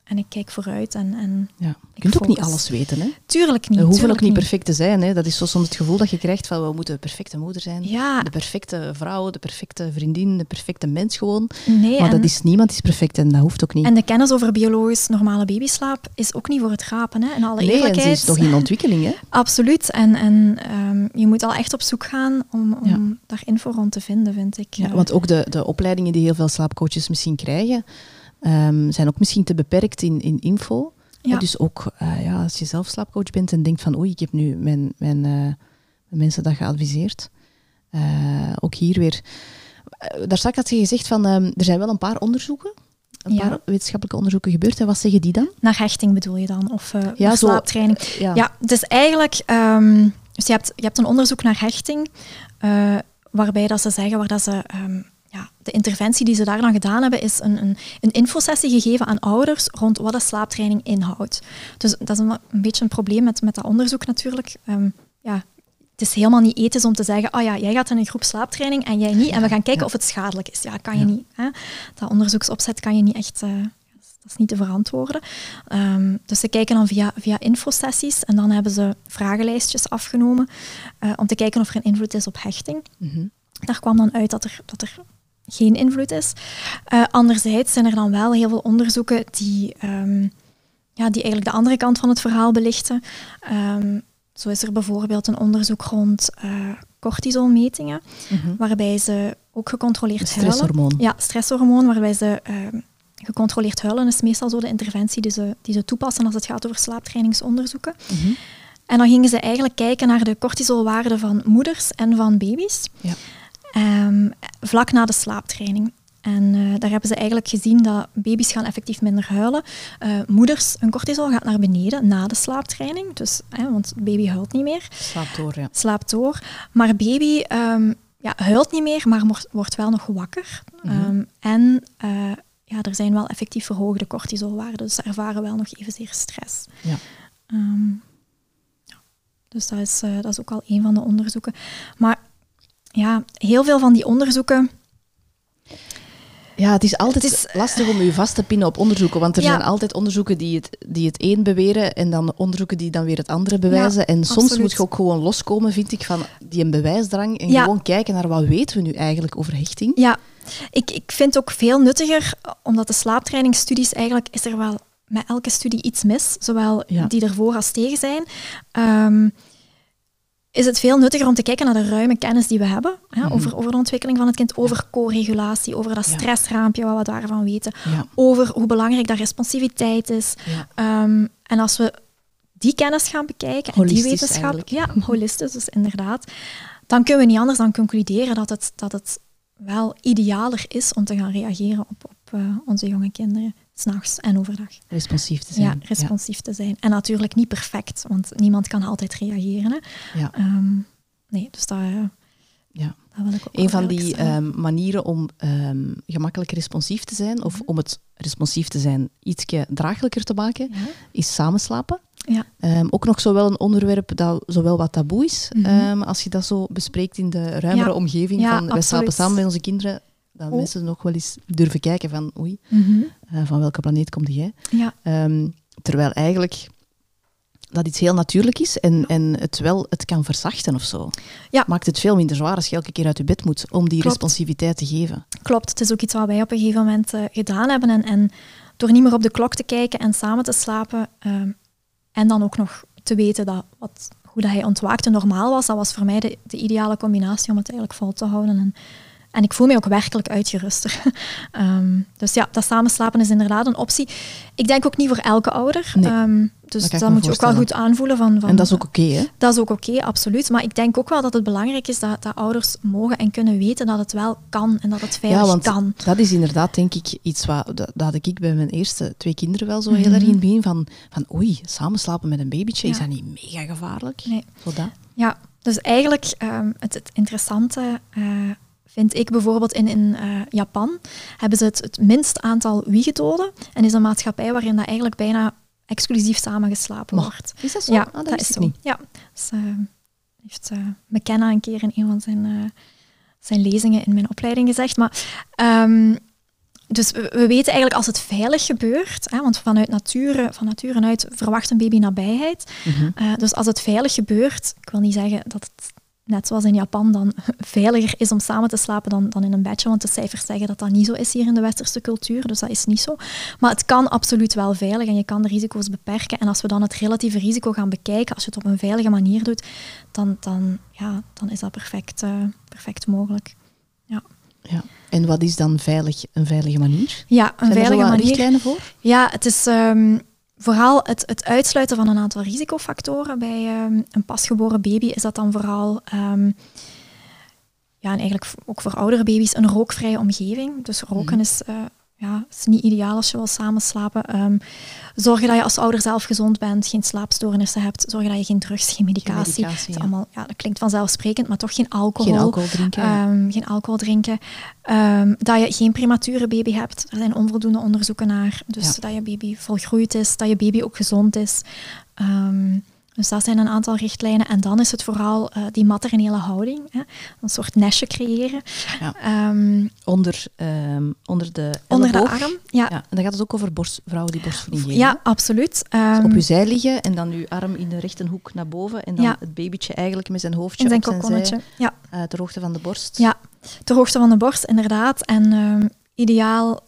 Speaker 1: en ik kijk vooruit en, en
Speaker 2: Ja. Je kunt ook niet alles weten. Hè?
Speaker 1: tuurlijk niet.
Speaker 2: We hoeven ook niet perfect te zijn. Hè? Dat is zo soms het gevoel dat je krijgt van we moeten de perfecte moeder zijn.
Speaker 1: Ja,
Speaker 2: De perfecte vrouw, de perfecte vriendin, de perfecte mens gewoon.
Speaker 1: nee.
Speaker 2: Maar dat is, niemand is perfect en dat hoeft ook niet.
Speaker 1: en de kennis over biologisch normale babyslaap is ook niet voor het rapen, hè, in alle
Speaker 2: nee,
Speaker 1: eerlijkheid.
Speaker 2: is nog in ontwikkeling. Hè? <laughs>
Speaker 1: Absoluut. En, en ehm, je moet al echt op zoek gaan om, om
Speaker 2: Ja.
Speaker 1: daar info rond te vinden, vind ik.
Speaker 2: Ja, want ook de, de opleidingen die heel veel slaapcoaches misschien krijgen, ehm, zijn ook misschien te beperkt in, in info.
Speaker 1: Ja.
Speaker 2: Dus ook eh, ja, als je zelf slaapcoach bent en denkt van oei, ik heb nu mijn, mijn, eh, mensen dat geadviseerd. Eh, ook hier weer. Daar straks had je gezegd van ehm, er zijn wel een paar onderzoeken. Een
Speaker 1: Ja.
Speaker 2: paar wetenschappelijke onderzoeken gebeurd. En wat zeggen die dan?
Speaker 1: Naar hechting bedoel je dan? Of,
Speaker 2: Ja, zo-
Speaker 1: slaaptraining?
Speaker 2: Ja.
Speaker 1: Is eigenlijk... ehm, dus je hebt, je hebt een onderzoek naar hechting, waarbij dat ze zeggen, waar dat ze... ja, de interventie die ze daar dan gedaan hebben, is een, een, een infosessie gegeven aan ouders rond wat de slaaptraining inhoudt. Dus dat is een, een beetje een probleem met, met dat onderzoek natuurlijk. Ehm, ja, het is helemaal niet ethisch om te zeggen, oh ja, jij gaat in een groep slaaptraining en jij niet, en we gaan kijken
Speaker 2: ja.
Speaker 1: of het schadelijk is. Ja, kan je
Speaker 2: Ja.
Speaker 1: niet. Hè? Dat onderzoeksopzet kan je niet echt... eh, dat is niet te verantwoorden. Ehm, dus ze kijken dan via, via infosessies en dan hebben ze vragenlijstjes afgenomen eh, om te kijken of er een invloed is op hechting.
Speaker 2: Mhm.
Speaker 1: Daar kwam dan uit dat er, dat er geen invloed is. Eh, anderzijds zijn er dan wel heel veel onderzoeken die, ehm, ja, die eigenlijk de andere kant van het verhaal belichten. Ehm, zo is er bijvoorbeeld een onderzoek rond eh cortisolmetingen,
Speaker 2: Mhm.
Speaker 1: waarbij ze ook gecontroleerd huilen.
Speaker 2: stresshormoon.
Speaker 1: Ja, stresshormoon, waarbij ze ehm, gecontroleerd huilen is meestal zo de interventie die ze, die ze toepassen als het gaat over slaaptrainingsonderzoeken.
Speaker 2: Mhm.
Speaker 1: En dan gingen ze eigenlijk kijken naar de cortisolwaarden van moeders en van baby's,
Speaker 2: Ja.
Speaker 1: Ehm, vlak na de slaaptraining. En eh, daar hebben ze eigenlijk gezien dat baby's gaan effectief minder huilen. Eh, moeders, hun cortisol gaat naar beneden na de slaaptraining. Dus, hè, want baby huilt niet meer
Speaker 2: Slaap door, ja.
Speaker 1: slaapt door. Maar baby ehm, ja, huilt niet meer, maar wordt, wel nog wakker.
Speaker 2: Mhm.
Speaker 1: Ehm, en eh, ja, er zijn wel effectief verhoogde cortisolwaarden, dus ze ervaren wel nog evenzeer stress.
Speaker 2: Ja.
Speaker 1: Dus dat is, dat is ook al een van de onderzoeken. Maar ja, heel veel van die onderzoeken
Speaker 2: Ja, het is altijd
Speaker 1: Het is-
Speaker 2: lastig om je vast te pinnen op onderzoeken, want er
Speaker 1: Ja.
Speaker 2: zijn altijd onderzoeken die het, die het een beweren en dan onderzoeken die dan weer het andere bewijzen. en soms
Speaker 1: absoluut.
Speaker 2: moet je ook gewoon loskomen, vind ik, van die een bewijsdrang en
Speaker 1: Ja.
Speaker 2: gewoon kijken naar wat weten we nu eigenlijk over hechting.
Speaker 1: Ja, ik, ik vind het ook veel nuttiger, omdat de slaaptrainingsstudies eigenlijk is er wel met elke studie iets mis, zowel die ervoor als tegen zijn. Ehm, is het veel nuttiger om te kijken naar de ruime kennis die we hebben hè,
Speaker 2: Mhm.
Speaker 1: over, over de ontwikkeling van het kind, over co-regulatie, over dat stressraampje, wat we daarvan weten,
Speaker 2: Ja.
Speaker 1: over hoe belangrijk dat responsiviteit is.
Speaker 2: Ja.
Speaker 1: Ehm, en als we die kennis gaan bekijken, en die wetenschap,
Speaker 2: eigenlijk.
Speaker 1: ja, holistisch dus inderdaad, dan kunnen we niet anders dan concluderen dat het, dat het wel idealer is om te gaan reageren op, op eh, onze jonge kinderen, s'nachts en overdag.
Speaker 2: Responsief te zijn.
Speaker 1: Ja, responsief te zijn. En natuurlijk niet perfect, want niemand kan altijd reageren. Hè.
Speaker 2: Ja.
Speaker 1: Ehm, nee, dus daar, eh,
Speaker 2: Ja.
Speaker 1: daar wil ik ook
Speaker 2: Een van die ehm, manieren om ehm, gemakkelijk responsief te zijn, of om het responsief te zijn ietsje draaglijker te maken,
Speaker 1: Ja.
Speaker 2: is samenslapen.
Speaker 1: Ja.
Speaker 2: Ook nog zowel een onderwerp dat zowel wat taboe is,
Speaker 1: Mhm.
Speaker 2: als je dat zo bespreekt in de ruimere
Speaker 1: Ja.
Speaker 2: omgeving van wij slapen samen met onze kinderen, dat
Speaker 1: Oh.
Speaker 2: mensen nog wel eens durven kijken van oei,
Speaker 1: Mhm.
Speaker 2: eh, van welke planeet kom jij?
Speaker 1: ja,
Speaker 2: Ehm, terwijl eigenlijk dat iets heel natuurlijk is en, en het wel het kan verzachten of zo.
Speaker 1: Ja.
Speaker 2: Maakt het veel minder zwaar als je elke keer uit je bed moet om die
Speaker 1: Klopt.
Speaker 2: responsiviteit te geven.
Speaker 1: klopt. Het is ook iets wat wij op een gegeven moment eh, gedaan hebben. En, en door niet meer op de klok te kijken en samen te slapen, ehm, en dan ook nog te weten dat wat, hoe dat hij ontwaakte normaal was, dat was voor mij de, de ideale combinatie om het eigenlijk vol te houden. En, en ik voel me ook werkelijk uitgeruster. <laughs> Ehm, dus ja, dat samenslapen is inderdaad een optie. Ik denk ook niet voor elke ouder.
Speaker 2: Nee,
Speaker 1: Ehm, dus
Speaker 2: dat
Speaker 1: dat,
Speaker 2: me
Speaker 1: moet je ook wel goed aanvoelen. Van, van,
Speaker 2: En dat is ook oké, hè?
Speaker 1: dat is ook oké, absoluut. Maar ik denk ook wel dat het belangrijk is dat, dat ouders mogen en kunnen weten dat het wel kan en dat het veilig
Speaker 2: Ja, want
Speaker 1: kan.
Speaker 2: dat is inderdaad, denk ik, iets wat dat, dat had ik bij mijn eerste twee kinderen wel zo heel
Speaker 1: Mhm.
Speaker 2: erg in het begin van, van oei, samenslapen met een babytje, is dat niet mega gevaarlijk?
Speaker 1: Nee.
Speaker 2: Zo dat.
Speaker 1: Ja, dus eigenlijk ehm, het, het interessante eh, vind ik bijvoorbeeld in, in eh, Japan hebben ze het, het minst aantal wiegedoden en is een maatschappij waarin dat eigenlijk bijna exclusief samengeslapen wordt.
Speaker 2: Is dat zo?
Speaker 1: Ja,
Speaker 2: Ah, dat,
Speaker 1: is zo.
Speaker 2: niet.
Speaker 1: Ja, dus, eh, heeft eh, McKenna een keer in een van zijn, zijn lezingen in mijn opleiding gezegd. Maar, ehm, dus we, we weten eigenlijk als het veilig gebeurt, hè, want vanuit nature, van nature uit verwacht een baby nabijheid.
Speaker 2: Mhm.
Speaker 1: Dus als het veilig gebeurt, ik wil niet zeggen dat het net zoals in Japan dan <laughs> veiliger is om samen te slapen dan, dan in een bedje, want de cijfers zeggen dat dat niet zo is hier in de westerse cultuur, dus dat is niet zo. Maar het kan absoluut wel veilig en je kan de risico's beperken. En als we dan het relatieve risico gaan bekijken, als je het op een veilige manier doet, dan, dan, ja, dan is dat perfect, eh, perfect mogelijk.
Speaker 2: Ja. En wat is dan veilig, een veilige manier?
Speaker 1: Ja, een
Speaker 2: Zijn er zo
Speaker 1: veilige manier.
Speaker 2: richtlijnen voor?
Speaker 1: Ja, het is ehm, vooral het, het uitsluiten van een aantal risicofactoren. Bij ehm, een pasgeboren baby is dat dan vooral, ehm, ja, en eigenlijk ook voor oudere baby's, een rookvrije omgeving. Dus roken
Speaker 2: Mhm.
Speaker 1: is, eh, ja, is niet ideaal als je wil samenslapen. Ehm, zorgen dat je als ouder zelf gezond bent, geen slaapstoornissen hebt. Zorgen dat je geen drugs, geen medicatie.
Speaker 2: medicatie,
Speaker 1: Het is
Speaker 2: ja.
Speaker 1: allemaal, ja, dat klinkt vanzelfsprekend, maar toch geen alcohol.
Speaker 2: Geen alcohol drinken.
Speaker 1: Ehm, geen alcohol drinken. Ehm, dat je geen premature baby hebt. Er zijn onvoldoende onderzoeken naar. Dus
Speaker 2: Ja.
Speaker 1: dat je baby volgroeid is, dat je baby ook gezond is. Ehm, dus dat zijn een aantal richtlijnen. En dan is het vooral eh, die maternele houding. Hè? Een soort nestje creëren.
Speaker 2: Ja.
Speaker 1: Ehm,
Speaker 2: onder, ehm, onder de
Speaker 1: onder de arm. Ja,
Speaker 2: Ja, en dan gaat het ook over borst, vrouwen die borstvoeding geven.
Speaker 1: ja absoluut.
Speaker 2: Dus
Speaker 1: Ehm,
Speaker 2: op je zij liggen en dan je arm in de rechterhoek naar boven en dan
Speaker 1: Ja.
Speaker 2: het babytje eigenlijk met zijn hoofdje
Speaker 1: in zijn
Speaker 2: op zijn
Speaker 1: kokonnetje. Ja.
Speaker 2: zij, uh, ter hoogte van de borst.
Speaker 1: Ja, ter hoogte van de borst, inderdaad. En ideaal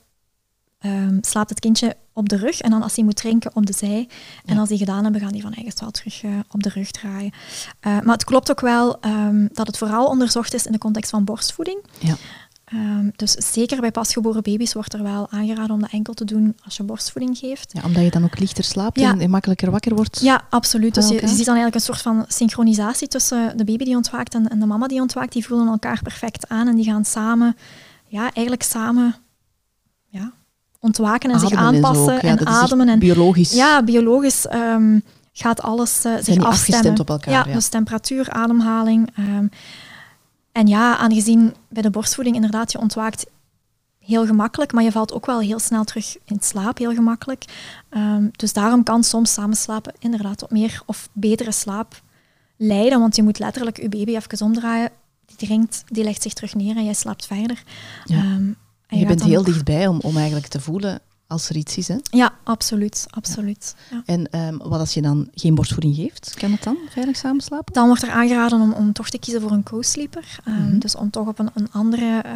Speaker 1: ehm, slaapt het kindje op de rug en dan als hij moet drinken op de zij. En
Speaker 2: Ja.
Speaker 1: als die gedaan hebben, gaan die van eigen wel terug eh, op de rug draaien. Eh, maar het klopt ook wel ehm, dat het vooral onderzocht is in de context van borstvoeding.
Speaker 2: Ja.
Speaker 1: Ehm, dus zeker bij pasgeboren baby's wordt er wel aangeraden om dat enkel te doen als je borstvoeding geeft.
Speaker 2: Ja, omdat je dan ook lichter slaapt
Speaker 1: Ja.
Speaker 2: en, makkelijker wakker wordt.
Speaker 1: Ja, absoluut. Dus
Speaker 2: Van
Speaker 1: je, je ziet dan eigenlijk een soort van synchronisatie tussen de baby die ontwaakt en, en de mama die ontwaakt. Die voelen elkaar perfect aan en die gaan samen, ja, eigenlijk samen ja, ontwaken en zich
Speaker 2: Ademen
Speaker 1: aanpassen en,
Speaker 2: Ja, echt
Speaker 1: ademen. En,
Speaker 2: biologisch.
Speaker 1: ja, biologisch ehm, gaat alles eh, zich afstemmen.
Speaker 2: afgestemd op elkaar,
Speaker 1: Ja,
Speaker 2: ja.
Speaker 1: dus temperatuur, ademhaling. ehm, en ja, aangezien bij de borstvoeding inderdaad je ontwaakt heel gemakkelijk, maar je valt ook wel heel snel terug in slaap, heel gemakkelijk. Ehm, dus daarom kan soms samenslapen inderdaad tot meer of betere slaap leiden, want je moet letterlijk je baby even omdraaien, die drinkt, die legt zich terug neer en jij slaapt verder.
Speaker 2: Ja.
Speaker 1: En
Speaker 2: je bent heel dichtbij om, om eigenlijk te voelen als er iets is. Hè?
Speaker 1: Ja, absoluut. absoluut. Ja.
Speaker 2: En ehm, wat als je dan geen borstvoeding geeft? Kan het dan veilig samenslapen?
Speaker 1: Dan wordt er aangeraden om, om toch te kiezen voor een co-sleeper. Ehm,
Speaker 2: Mhm.
Speaker 1: Dus om toch op een, een andere eh,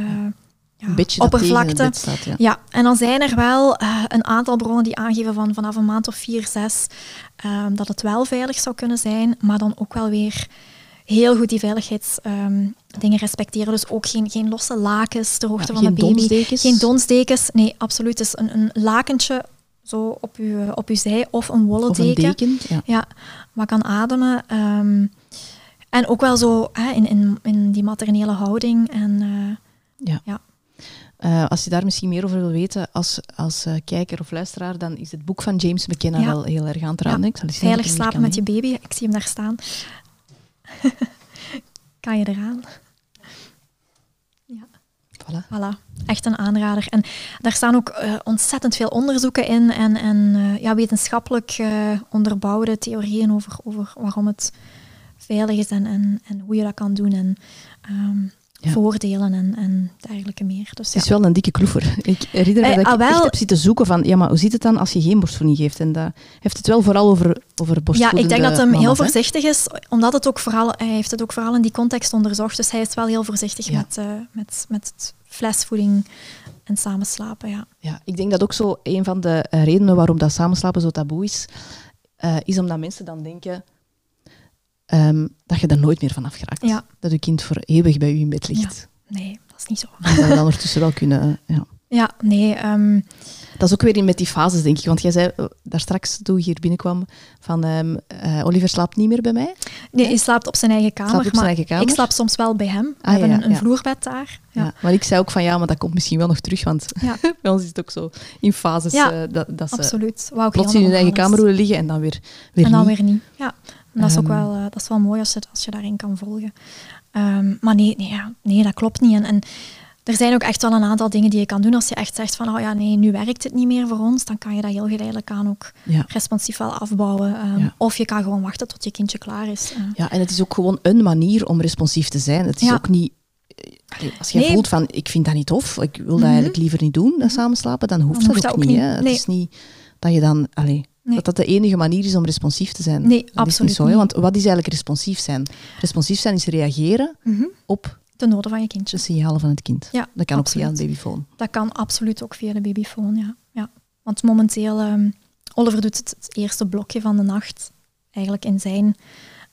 Speaker 1: ja,
Speaker 2: Een beetje
Speaker 1: oppervlakte.
Speaker 2: staat, ja.
Speaker 1: Ja, en dan zijn er wel eh, een aantal bronnen die aangeven van vanaf een maand of vier, zes ehm, dat het wel veilig zou kunnen zijn, maar dan ook wel weer heel goed die veiligheidsdingen respecteren. Dus ook geen, geen losse lakens ter hoogte
Speaker 2: Ja,
Speaker 1: van de baby.
Speaker 2: donsdekens?
Speaker 1: Geen donsdekens. Nee, absoluut. Dus een, een lakentje zo op uw, op uw zij of een wollen
Speaker 2: Of een deken? Ja.
Speaker 1: ja, wat kan ademen. ehm, en ook wel zo hè, in, in, in die maternele houding. En, eh,
Speaker 2: Eh, als je daar misschien meer over wil weten als, als eh, kijker of luisteraar, dan is het boek van James McKenna
Speaker 1: Ja.
Speaker 2: wel heel erg aan te raden.
Speaker 1: Ja,
Speaker 2: Ik zal eens
Speaker 1: slapen met je baby. Ik zie hem daar staan. <laughs> kan je eraan?
Speaker 2: Voilà.
Speaker 1: Voilà, echt een aanrader. En daar staan ook eh, ontzettend veel onderzoeken in en, en eh, ja, wetenschappelijk eh, onderbouwde theorieën over, over waarom het veilig is en, en, en hoe je dat kan doen en ehm,
Speaker 2: Ja.
Speaker 1: voordelen en, en dergelijke meer. Dus
Speaker 2: Het
Speaker 1: ja.
Speaker 2: is wel een dikke kloever. Ik herinner me
Speaker 1: Eh,
Speaker 2: dat ik
Speaker 1: ah, wel.
Speaker 2: echt heb zitten zoeken van, ja, maar hoe zit het dan als je geen borstvoeding geeft? En dat heeft het wel vooral over, over
Speaker 1: Ja,
Speaker 2: borstvoedende
Speaker 1: ik denk dat hem heel voorzichtig is, omdat het ook vooral, hij heeft het ook vooral in die context onderzocht. Dus hij is wel heel voorzichtig
Speaker 2: Ja.
Speaker 1: met, eh, met, met het flesvoeding en samenslapen. Ja.
Speaker 2: Ja, ik denk dat ook zo een van de redenen waarom dat samenslapen zo taboe is, eh, is omdat mensen dan denken ehm, dat je er nooit meer van afgeraakt.
Speaker 1: Ja.
Speaker 2: Dat je kind voor eeuwig bij u in bed ligt.
Speaker 1: Nee, dat is niet zo.
Speaker 2: En dat we dan ondertussen wel kunnen... Ja.
Speaker 1: Ja, nee. ehm,
Speaker 2: Dat is ook weer in met die fases, denk ik. Want jij zei eh, daar straks, toen je hier binnenkwam, van ehm, eh, Oliver slaapt niet meer bij mij.
Speaker 1: nee, hij slaapt op zijn eigen kamer.
Speaker 2: Slaapt op zijn
Speaker 1: maar
Speaker 2: eigen kamer?
Speaker 1: Ik slaap soms wel bij hem. We
Speaker 2: Ah,
Speaker 1: hebben
Speaker 2: ja,
Speaker 1: een, een
Speaker 2: ja.
Speaker 1: vloerbed daar.
Speaker 2: Ja.
Speaker 1: Ja.
Speaker 2: Maar ik zei ook van ja, maar dat komt misschien wel nog terug, want <laughs> bij ons is het ook zo in fases eh, dat, dat ze
Speaker 1: Absoluut. Wou
Speaker 2: plots in hun eigen kamer willen liggen en dan weer, weer
Speaker 1: en dan
Speaker 2: niet.
Speaker 1: weer niet. Ja, en dat is ook
Speaker 2: Ehm.
Speaker 1: wel, eh, dat is wel mooi als je, als je daarin kan volgen. Ehm, maar nee, nee, ja, nee, dat klopt niet. En, en er zijn ook echt wel een aantal dingen die je kan doen. Als je echt zegt van, oh ja, nee, nu werkt het niet meer voor ons, dan kan je dat heel geleidelijk aan ook
Speaker 2: Ja.
Speaker 1: responsief wel afbouwen. Ehm,
Speaker 2: Ja.
Speaker 1: Of je kan gewoon wachten tot je kindje klaar is. Eh,
Speaker 2: Ja, en het is ook gewoon een manier om responsief te zijn. Het is ook niet... eh, Als je
Speaker 1: Nee.
Speaker 2: voelt van, ik vind dat niet tof, ik wil dat
Speaker 1: Mhm.
Speaker 2: eigenlijk liever niet doen, dat samenslapen, dan hoeft
Speaker 1: Dan
Speaker 2: dat
Speaker 1: hoeft
Speaker 2: ook
Speaker 1: dat ook
Speaker 2: niet. Het is niet dat je dan... Allee,
Speaker 1: Nee.
Speaker 2: Dat dat de enige manier is om responsief te zijn.
Speaker 1: Nee,
Speaker 2: dat
Speaker 1: absoluut
Speaker 2: niet zo. Hè?
Speaker 1: niet.
Speaker 2: Want wat is eigenlijk responsief zijn? Responsief zijn is reageren
Speaker 1: mhm.
Speaker 2: op
Speaker 1: De noden van je kindje.
Speaker 2: de signalen van het kind.
Speaker 1: Ja,
Speaker 2: dat kan ook via een
Speaker 1: absoluut.
Speaker 2: babyfoon.
Speaker 1: Dat kan absoluut ook via de babyfoon, ja. ja. Want momenteel, ehm, Oliver doet het, het eerste blokje van de nacht eigenlijk in zijn...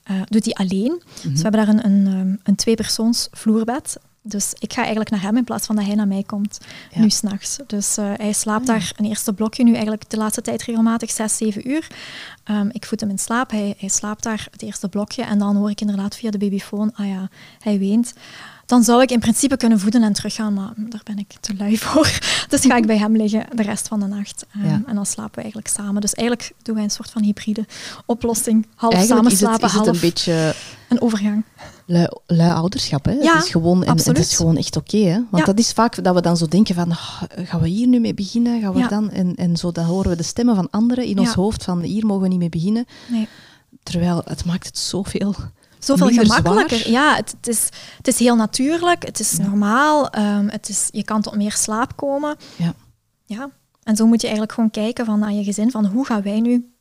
Speaker 1: eh, doet hij alleen.
Speaker 2: Mhm.
Speaker 1: Dus we hebben daar een, een, ehm, een tweepersoons vloerbed. Dus ik ga eigenlijk naar hem in plaats van dat hij naar mij komt.
Speaker 2: Ja.
Speaker 1: Nu s'nachts. Dus eh, hij slaapt
Speaker 2: Ah, ja.
Speaker 1: daar een eerste blokje nu eigenlijk de laatste tijd regelmatig, zes, zeven uur. Ehm, ik voed hem in slaap. Hij, hij slaapt daar het eerste blokje. En dan hoor ik inderdaad via de babyfoon, ah ja, hij weent. Dan zou ik in principe kunnen voeden en teruggaan, maar daar ben ik te lui <laughs> voor. Dus ga ik bij hem liggen de rest van de nacht. Ehm,
Speaker 2: Ja.
Speaker 1: En dan slapen we eigenlijk samen. Dus eigenlijk doen wij een soort van hybride oplossing. Half
Speaker 2: Eigenlijk
Speaker 1: samen
Speaker 2: is het,
Speaker 1: slapen,
Speaker 2: is het
Speaker 1: half
Speaker 2: een beetje
Speaker 1: een overgang.
Speaker 2: Lui, lui ouderschap. Hè?
Speaker 1: Ja,
Speaker 2: het is gewoon, en, het is gewoon echt oké. hè? Want
Speaker 1: Ja.
Speaker 2: dat is vaak dat we dan zo denken van, "Ah, gaan we hier nu mee beginnen? Gaan we
Speaker 1: Ja.
Speaker 2: dan? En, en zo, dan horen we de stemmen van anderen in ons hoofd van, hier mogen we niet mee beginnen.
Speaker 1: Nee.
Speaker 2: Terwijl het maakt het zoveel
Speaker 1: Zoveel gemakkelijker.
Speaker 2: zwaar.
Speaker 1: Ja, het, het, is, het is heel natuurlijk, het is normaal, ehm, het is, je kan tot meer slaap komen.
Speaker 2: Ja.
Speaker 1: ja. En zo moet je eigenlijk gewoon kijken van, naar je gezin, van hoe gaan wij nu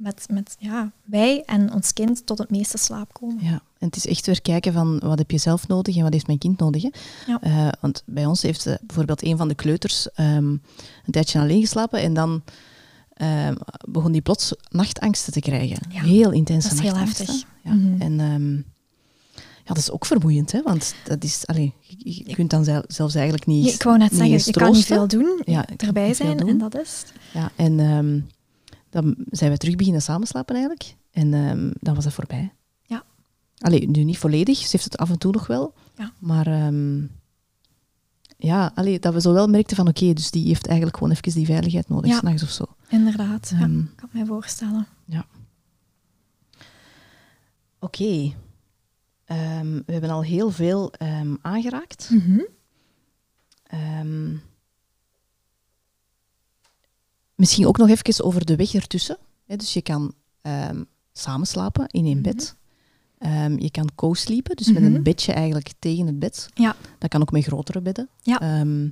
Speaker 1: met, met ja, wij en ons kind tot het meeste slaap komen.
Speaker 2: Ja, en het is echt weer kijken van wat heb je zelf nodig en wat heeft mijn kind nodig. Hè?
Speaker 1: Ja.
Speaker 2: Eh, want bij ons heeft bijvoorbeeld een van de kleuters ehm, een tijdje alleen geslapen en dan ehm, begon die plots nachtangsten te krijgen.
Speaker 1: Ja,
Speaker 2: heel intense
Speaker 1: dat is heel heftig.
Speaker 2: Ja.
Speaker 1: Mhm.
Speaker 2: En ehm, ja, dat is ook vermoeiend, hè? want dat is, allee, je, je kunt dan zel- zelfs eigenlijk niet,
Speaker 1: ik wou net zeggen, je kan niet veel doen,
Speaker 2: Ja,
Speaker 1: erbij zijn en dat is.
Speaker 2: Ja, en dan zijn we terug beginnen samenslapen eigenlijk. En ehm, dan was dat voorbij.
Speaker 1: Ja.
Speaker 2: Allee, nu niet volledig. Ze heeft het af en toe nog wel.
Speaker 1: Ja.
Speaker 2: Maar ehm, ja, allee, dat we zo wel merkten van oké, dus die heeft eigenlijk gewoon even die veiligheid nodig,
Speaker 1: Ja.
Speaker 2: s'nachts of zo.
Speaker 1: Inderdaad, ja,
Speaker 2: Ehm,
Speaker 1: kan ik mij voorstellen.
Speaker 2: oké. Ehm, we hebben al heel veel aangeraakt. Ehm, misschien ook nog even over de weg ertussen. Hè, dus je kan ehm samenslapen in één bed. Ehm, je kan co-sleepen, dus met
Speaker 1: Mhm.
Speaker 2: een bedje eigenlijk tegen het bed.
Speaker 1: Ja.
Speaker 2: Dat kan ook met grotere bedden.
Speaker 1: Ja.
Speaker 2: Ehm,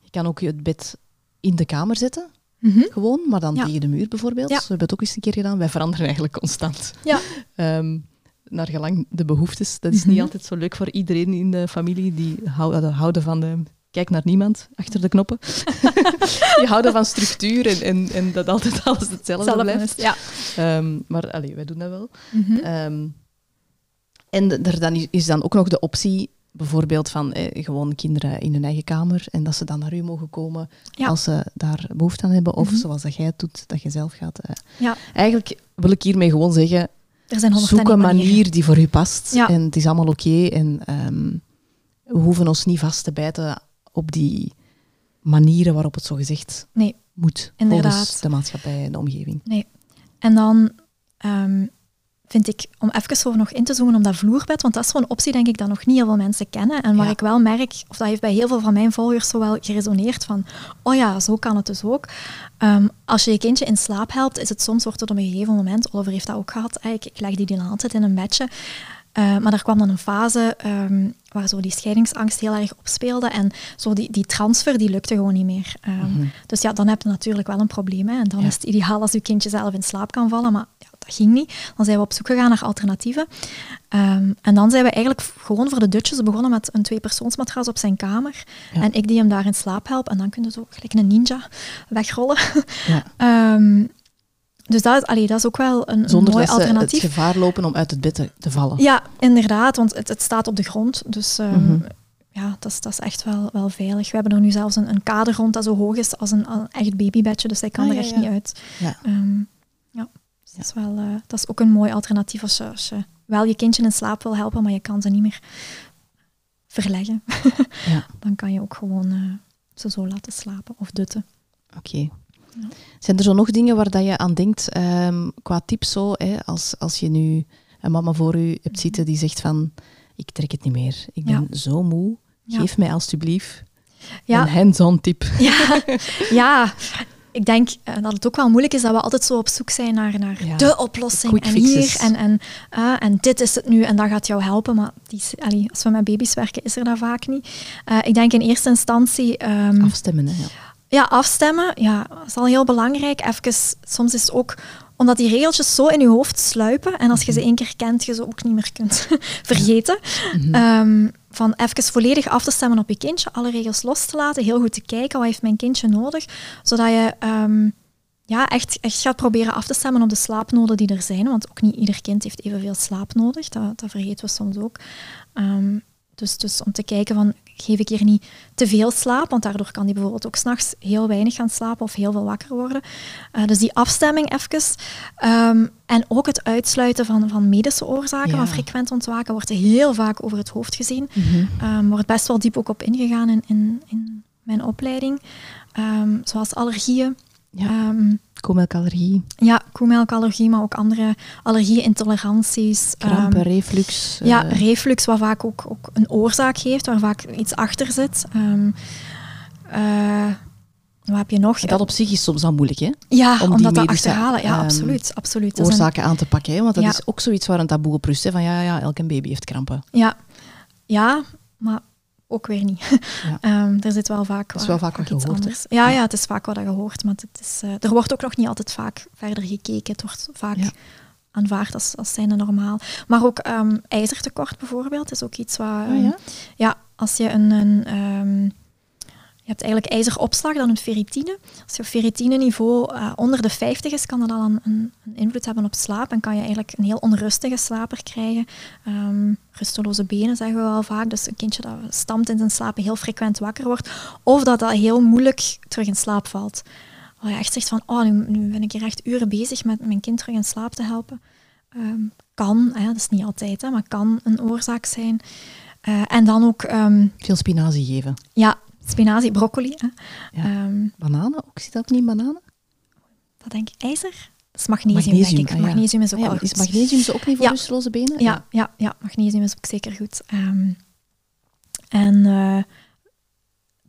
Speaker 2: je kan ook het bed in de kamer zetten,
Speaker 1: Mhm.
Speaker 2: gewoon, maar dan
Speaker 1: Ja.
Speaker 2: tegen de muur bijvoorbeeld.
Speaker 1: Ja.
Speaker 2: We hebben het ook eens een keer gedaan. Wij veranderen eigenlijk constant.
Speaker 1: Ja. <laughs>
Speaker 2: Naar gelang de behoeftes. Dat is
Speaker 1: Mhm.
Speaker 2: niet altijd zo leuk voor iedereen in de familie. Die houden, houden van de... Kijk naar niemand achter de knoppen. <laughs> die houden van structuur en, en, en dat altijd alles hetzelfde blijft.
Speaker 1: Ja.
Speaker 2: Ehm, maar allee, wij doen dat wel.
Speaker 1: Mhm.
Speaker 2: Ehm, en er dan is- dan ook nog de optie, bijvoorbeeld van eh, gewoon kinderen in hun eigen kamer en dat ze dan naar u mogen komen
Speaker 1: Ja.
Speaker 2: als ze daar behoefte aan hebben. Of
Speaker 1: Mhm.
Speaker 2: zoals dat jij het doet, dat je zelf gaat. eh.
Speaker 1: Ja.
Speaker 2: Eigenlijk wil ik hiermee gewoon zeggen,
Speaker 1: Er zijn
Speaker 2: zoek een manier die voor u past.
Speaker 1: Ja.
Speaker 2: En het is allemaal oké. en ehm, we hoeven ons niet vast te bijten op die manieren waarop het zo gezegd
Speaker 1: Nee,
Speaker 2: moet.
Speaker 1: Inderdaad.
Speaker 2: Volgens de maatschappij en de omgeving.
Speaker 1: nee. En dan ehm, vind ik, om even zo nog in te zoomen op dat vloerbed, want dat is zo'n optie, denk ik, dat nog niet heel veel mensen kennen. En waar
Speaker 2: Ja.
Speaker 1: ik wel merk, of dat heeft bij heel veel van mijn volgers zo wel geresoneerd van, oh ja, zo kan het dus ook. Ehm, als je je kindje in slaap helpt, is het soms, wordt het op een gegeven moment, Oliver heeft dat ook gehad, eh, ik, ik leg die dan altijd in een bedje. Eh, maar er kwam dan een fase ehm, waar zo die scheidingsangst heel erg opspeelde en zo die, die transfer, die lukte gewoon niet meer. Ehm, Dus ja, dan heb je natuurlijk wel een probleem. Hè. En dan
Speaker 2: Ja.
Speaker 1: is het ideaal als je kindje zelf in slaap kan vallen, maar ja, dat ging niet. Dan zijn we op zoek gegaan naar alternatieven. Ehm, en dan zijn we eigenlijk gewoon voor de dutjes begonnen met een tweepersoonsmatras op zijn kamer.
Speaker 2: Ja.
Speaker 1: En ik die hem daar in slaap help. En dan kun je zo gelijk een ninja wegrollen.
Speaker 2: Ja. <laughs>
Speaker 1: Dus dat, is- allee, dat is ook wel een,
Speaker 2: Zonder
Speaker 1: mooi
Speaker 2: dat ze het
Speaker 1: alternatief.
Speaker 2: gevaar lopen om uit het bed te, vallen.
Speaker 1: Ja, inderdaad, want het, het staat op de grond. Dus ehm,
Speaker 2: Mhm.
Speaker 1: ja, dat is, dat is echt wel, wel veilig. We hebben er nu zelfs een, een kader rond dat zo hoog is als een, een echt babybedje, dus hij kan
Speaker 2: Ah,
Speaker 1: er
Speaker 2: ja,
Speaker 1: echt
Speaker 2: ja.
Speaker 1: niet uit.
Speaker 2: Ja.
Speaker 1: Ehm, ja, dus dat, is wel, eh, dat is ook een mooi alternatief als je, als je wel je kindje in slaap wil helpen, maar je kan ze niet meer verleggen. <laughs>
Speaker 2: Ja.
Speaker 1: Dan kan je ook gewoon eh, ze zo laten slapen of dutten.
Speaker 2: Oké. Zijn er zo nog dingen waar dat je aan denkt ehm, qua tips zo, hè, als, als je nu een mama voor u hebt zitten die zegt van ik trek het niet meer, ik ben zo moe,
Speaker 1: Ja.
Speaker 2: geef mij alstublieft een hands-on tip.
Speaker 1: Ja, <laughs> ja. ik denk eh, dat het ook wel moeilijk is dat we altijd zo op zoek zijn naar, naar
Speaker 2: Ja,
Speaker 1: de oplossing. En hier en, en, eh, en dit is het nu en dat gaat jou helpen. Maar die, allee, als we met baby's werken, is er dat vaak niet. Eh, ik denk in eerste instantie... ehm,
Speaker 2: Afstemmen, hè. Ja.
Speaker 1: Ja, afstemmen, ja, is al heel belangrijk. Even, soms is het ook omdat die regeltjes zo in je hoofd sluipen en als je ze één keer kent, je ze ook niet meer kunt <laughs> vergeten. Ehm, van even volledig af te stemmen op je kindje, alle regels los te laten, heel goed te kijken, wat heeft mijn kindje nodig, zodat je ehm, ja, echt, echt gaat proberen af te stemmen op de slaapnoden die er zijn, want ook niet ieder kind heeft evenveel slaap nodig, dat, dat vergeten we soms ook. Ehm, dus, dus om te kijken van, geef ik hier niet te veel slaap, want daardoor kan die bijvoorbeeld ook s'nachts heel weinig gaan slapen of heel veel wakker worden. Eh, dus die afstemming even. Ehm, en ook het uitsluiten van, van medische oorzaken,
Speaker 2: Ja.
Speaker 1: van frequent ontwaken, wordt heel vaak over het hoofd gezien. Ehm wordt best wel diep ook op ingegaan in, in, in mijn opleiding. Ehm, zoals allergieën.
Speaker 2: Ja. Komelkallergie,
Speaker 1: ja, koemelkallergie, maar ook andere allergieën, intoleranties.
Speaker 2: krampen,
Speaker 1: Ehm,
Speaker 2: reflux. eh,
Speaker 1: ja, reflux, wat vaak ook, ook een oorzaak heeft, waar vaak iets achter zit. Eh, wat heb je nog?
Speaker 2: dat op zich is soms al moeilijk, hè?
Speaker 1: ja,
Speaker 2: om
Speaker 1: dat te achterhalen. Ja,
Speaker 2: ehm,
Speaker 1: absoluut. absoluut. Dat is een-
Speaker 2: Oorzaken aan te pakken, hè? Want dat
Speaker 1: Ja.
Speaker 2: is ook zoiets waar een taboe op rust, hè? Van ja, ja, elke baby heeft krampen.
Speaker 1: ja, ja, maar ook weer niet.
Speaker 2: Ja. <laughs>
Speaker 1: Ehm, er zit wel vaak,
Speaker 2: Dat is wel vaak wat gehoord,
Speaker 1: anders. Ja, ja, het is vaak wat je hoort, maar het is, eh, er wordt ook nog niet altijd vaak verder gekeken. Het wordt vaak
Speaker 2: Ja.
Speaker 1: aanvaard als, als zijnde normaal. Maar ook ehm, ijzertekort bijvoorbeeld is ook iets wat...
Speaker 2: Ah,
Speaker 1: ehm,
Speaker 2: ja?
Speaker 1: Ja, als je een... een hebt eigenlijk ijzeropslag, dan een ferritine. Als je ferritineniveau eh onder de 50 is, kan dat al een, een, invloed hebben op slaap. En kan je eigenlijk een heel onrustige slaper krijgen. Ehm, rusteloze benen zeggen we wel vaak. Dus een kindje dat stamt in zijn slaap heel frequent wakker wordt. Of dat dat heel moeilijk terug in slaap valt. Waar je echt zegt van, oh, nu, nu ben ik hier echt uren bezig met mijn kind terug in slaap te helpen. Ehm, kan, hè, dat is niet altijd, hè, maar kan een oorzaak zijn. Eh, en dan ook, ehm,
Speaker 2: Veel spinazie geven.
Speaker 1: ja, spinazie, broccoli. Hè.
Speaker 2: Ja.
Speaker 1: Ehm,
Speaker 2: Bananen ook? Zit dat niet in bananen?
Speaker 1: wat denk ik? IJzer? Dat is magnesium,
Speaker 2: Magnesium,
Speaker 1: denk ik.
Speaker 2: ah, ja.
Speaker 1: Magnesium is ook
Speaker 2: Ah,
Speaker 1: wel
Speaker 2: is
Speaker 1: goed.
Speaker 2: magnesium ook niet voor
Speaker 1: Ja.
Speaker 2: rusteloze benen?
Speaker 1: Ja, ja, ja, magnesium is ook zeker goed. Ehm, en eh,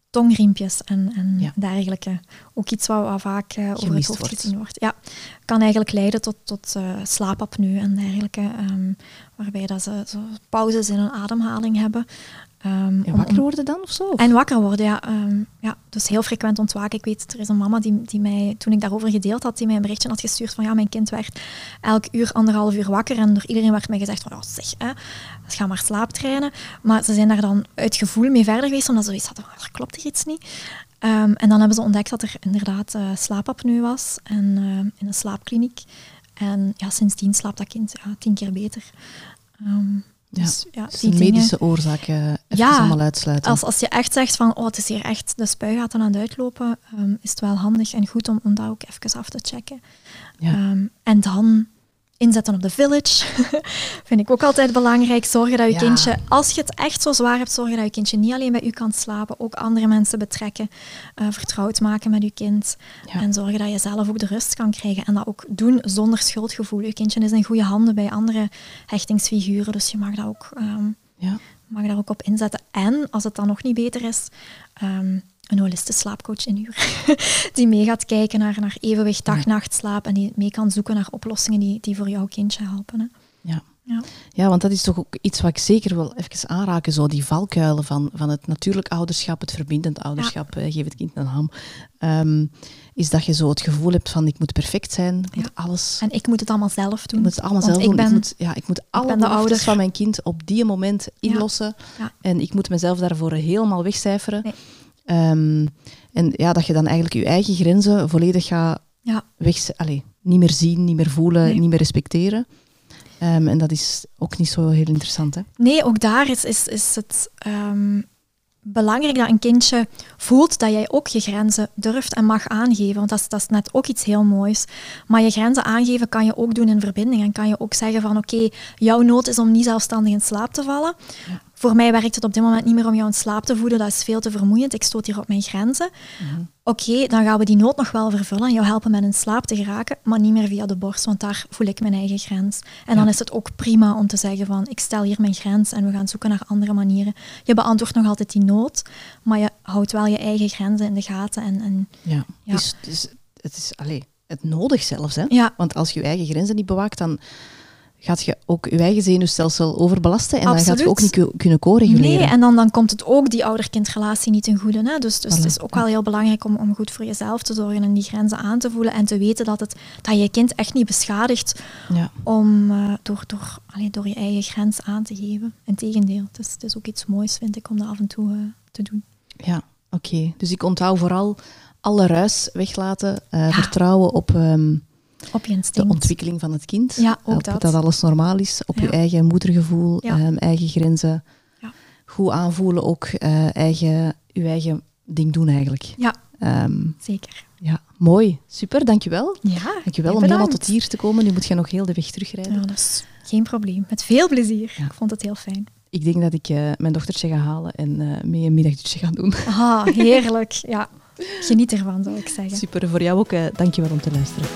Speaker 1: tongriempjes en, en
Speaker 2: Ja.
Speaker 1: dergelijke. Ook iets wat, wat vaak eh, over het hoofd
Speaker 2: wordt.
Speaker 1: gezien wordt. Ja, kan eigenlijk leiden tot, tot eh, slaapapneu en dergelijke. ehm, waarbij dat ze zo pauzes in hun ademhaling hebben. Ehm,
Speaker 2: En wakker worden dan of zo?
Speaker 1: En wakker worden, ja. ehm, ja. Dus heel frequent ontwaken. Ik weet, er is een mama die, die mij, toen ik daarover gedeeld had, die mij een berichtje had gestuurd van ja, mijn kind werd elk uur, anderhalf uur wakker. En door iedereen werd mij gezegd van, oh, zeg, hè, ga maar slaaptrainen. Maar ze zijn daar dan uit gevoel mee verder geweest, omdat ze zoiets hadden van, er klopt hier iets niet. Ehm, en dan hebben ze ontdekt dat er inderdaad eh slaapapneu was en, ehm, in een slaapkliniek. En ja, sindsdien slaapt dat kind ja, tien keer beter.
Speaker 2: Ja,
Speaker 1: dus, ja,
Speaker 2: Dus
Speaker 1: die
Speaker 2: de medische oorzaak eh even
Speaker 1: Ja,
Speaker 2: allemaal uitsluiten.
Speaker 1: als, als je echt zegt van, oh, het is hier echt, de spuigaten aan het uitlopen, ehm, is het wel handig en goed om, om dat ook even af te checken.
Speaker 2: Ja.
Speaker 1: Ehm, en dan inzetten op de village. <laughs> Vind ik ook altijd belangrijk. Zorgen dat je
Speaker 2: Ja.
Speaker 1: kindje, als je het echt zo zwaar hebt, zorgen dat je kindje niet alleen bij u kan slapen, ook andere mensen betrekken, eh, vertrouwd maken met je kind.
Speaker 2: Ja.
Speaker 1: En zorgen dat je zelf ook de rust kan krijgen. En dat ook doen zonder schuldgevoel. Je kindje is in goede handen bij andere hechtingsfiguren, dus je mag dat ook ehm,
Speaker 2: ja.
Speaker 1: mag daar ook op inzetten. En als het dan nog niet beter is, ehm, een holistische slaapcoach inhuren. <laughs> die mee gaat kijken naar, naar evenwicht dag-nacht-slaap en die mee kan zoeken naar oplossingen die, die voor jouw kindje helpen. Hè.
Speaker 2: Ja.
Speaker 1: Ja.
Speaker 2: Ja, want dat is toch ook iets wat ik zeker wil even aanraken, zo die valkuilen van, van het natuurlijk ouderschap, het verbindend ouderschap, eh, geef het kind een ham, Ehm, is dat je zo het gevoel hebt van ik moet perfect zijn, ik moet
Speaker 1: Ja.
Speaker 2: alles,
Speaker 1: En ik moet het allemaal zelf doen.
Speaker 2: ik moet het allemaal
Speaker 1: Want
Speaker 2: zelf
Speaker 1: ik
Speaker 2: doen.
Speaker 1: ben-
Speaker 2: ik, moet, ja, ik moet alle
Speaker 1: ben de
Speaker 2: behoeftes
Speaker 1: ouder.
Speaker 2: van mijn kind op die moment inlossen en ik moet mezelf daarvoor helemaal wegcijferen.
Speaker 1: Nee.
Speaker 2: Ehm, en ja, dat je dan eigenlijk je eigen grenzen volledig gaat
Speaker 1: Ja,
Speaker 2: weg, allee, niet meer zien, niet meer voelen,
Speaker 1: Nee.
Speaker 2: niet meer respecteren. Ehm, en dat is ook niet zo heel interessant, hè?
Speaker 1: Nee, ook daar is, is, is het ehm, belangrijk dat een kindje voelt dat jij ook je grenzen durft en mag aangeven. Want dat is, dat is net ook iets heel moois. Maar je grenzen aangeven kan je ook doen in verbinding. En kan je ook zeggen van oké, jouw nood is om niet zelfstandig in slaap te vallen. Voor mij werkt het op dit moment niet meer om jou in slaap te voeden. Dat is veel te vermoeiend. Ik stoot hier op mijn grenzen. Oké, dan gaan we die nood nog wel vervullen en jou helpen met in slaap te geraken, maar niet meer via de borst, want daar voel ik mijn eigen grens. En dan is het ook prima om te zeggen van, ik stel hier mijn grens en we gaan zoeken naar andere manieren. Je beantwoordt nog altijd die nood, maar je houdt wel je eigen grenzen in de gaten. En, en
Speaker 2: Ja.
Speaker 1: Ja.
Speaker 2: Dus, dus het is allee, het nodig zelfs, hè?
Speaker 1: ja,
Speaker 2: Want als je je eigen grenzen niet bewaakt, dan gaat je ook je eigen zenuwstelsel overbelasten en dan gaat je ook niet ku- kunnen co-reguleren.
Speaker 1: nee, en dan, dan komt het ook die ouder-kindrelatie niet ten goede. Hè? Dus, dus het is ook wel heel belangrijk om, om goed voor jezelf te zorgen en die grenzen aan te voelen en te weten dat, het, dat je kind echt niet beschadigt
Speaker 2: Ja.
Speaker 1: om, eh, door, door, allee, door je eigen grens aan te geven. Integendeel, het is, het is ook iets moois, vind ik, om dat af en toe eh, te doen.
Speaker 2: Ja, oké. Dus ik onthoud vooral alle ruis weglaten,
Speaker 1: Ja.
Speaker 2: vertrouwen op ehm,
Speaker 1: Op je
Speaker 2: de ontwikkeling van het kind.
Speaker 1: Ja, ook
Speaker 2: op
Speaker 1: dat.
Speaker 2: alles normaal is, op je eigen moedergevoel, ehm, eigen grenzen.
Speaker 1: Ja.
Speaker 2: Goed aanvoelen, ook eh, eigen, je eigen ding doen eigenlijk.
Speaker 1: Ja,
Speaker 2: Ehm,
Speaker 1: zeker.
Speaker 2: ja, mooi. Super, dankjewel.
Speaker 1: Ja,
Speaker 2: Dankjewel om helemaal tot hier te komen. Nu moet je nog heel de weg terugrijden.
Speaker 1: Ja, dat is geen probleem. Met veel plezier.
Speaker 2: Ja.
Speaker 1: Ik vond het heel fijn.
Speaker 2: Ik denk dat ik eh, mijn dochtertje ga halen en eh, mee een middagdutje ga doen.
Speaker 1: Ah, heerlijk. Ja, geniet ervan, zou ik zeggen.
Speaker 2: Super, voor jou ook. eh dankjewel om te luisteren.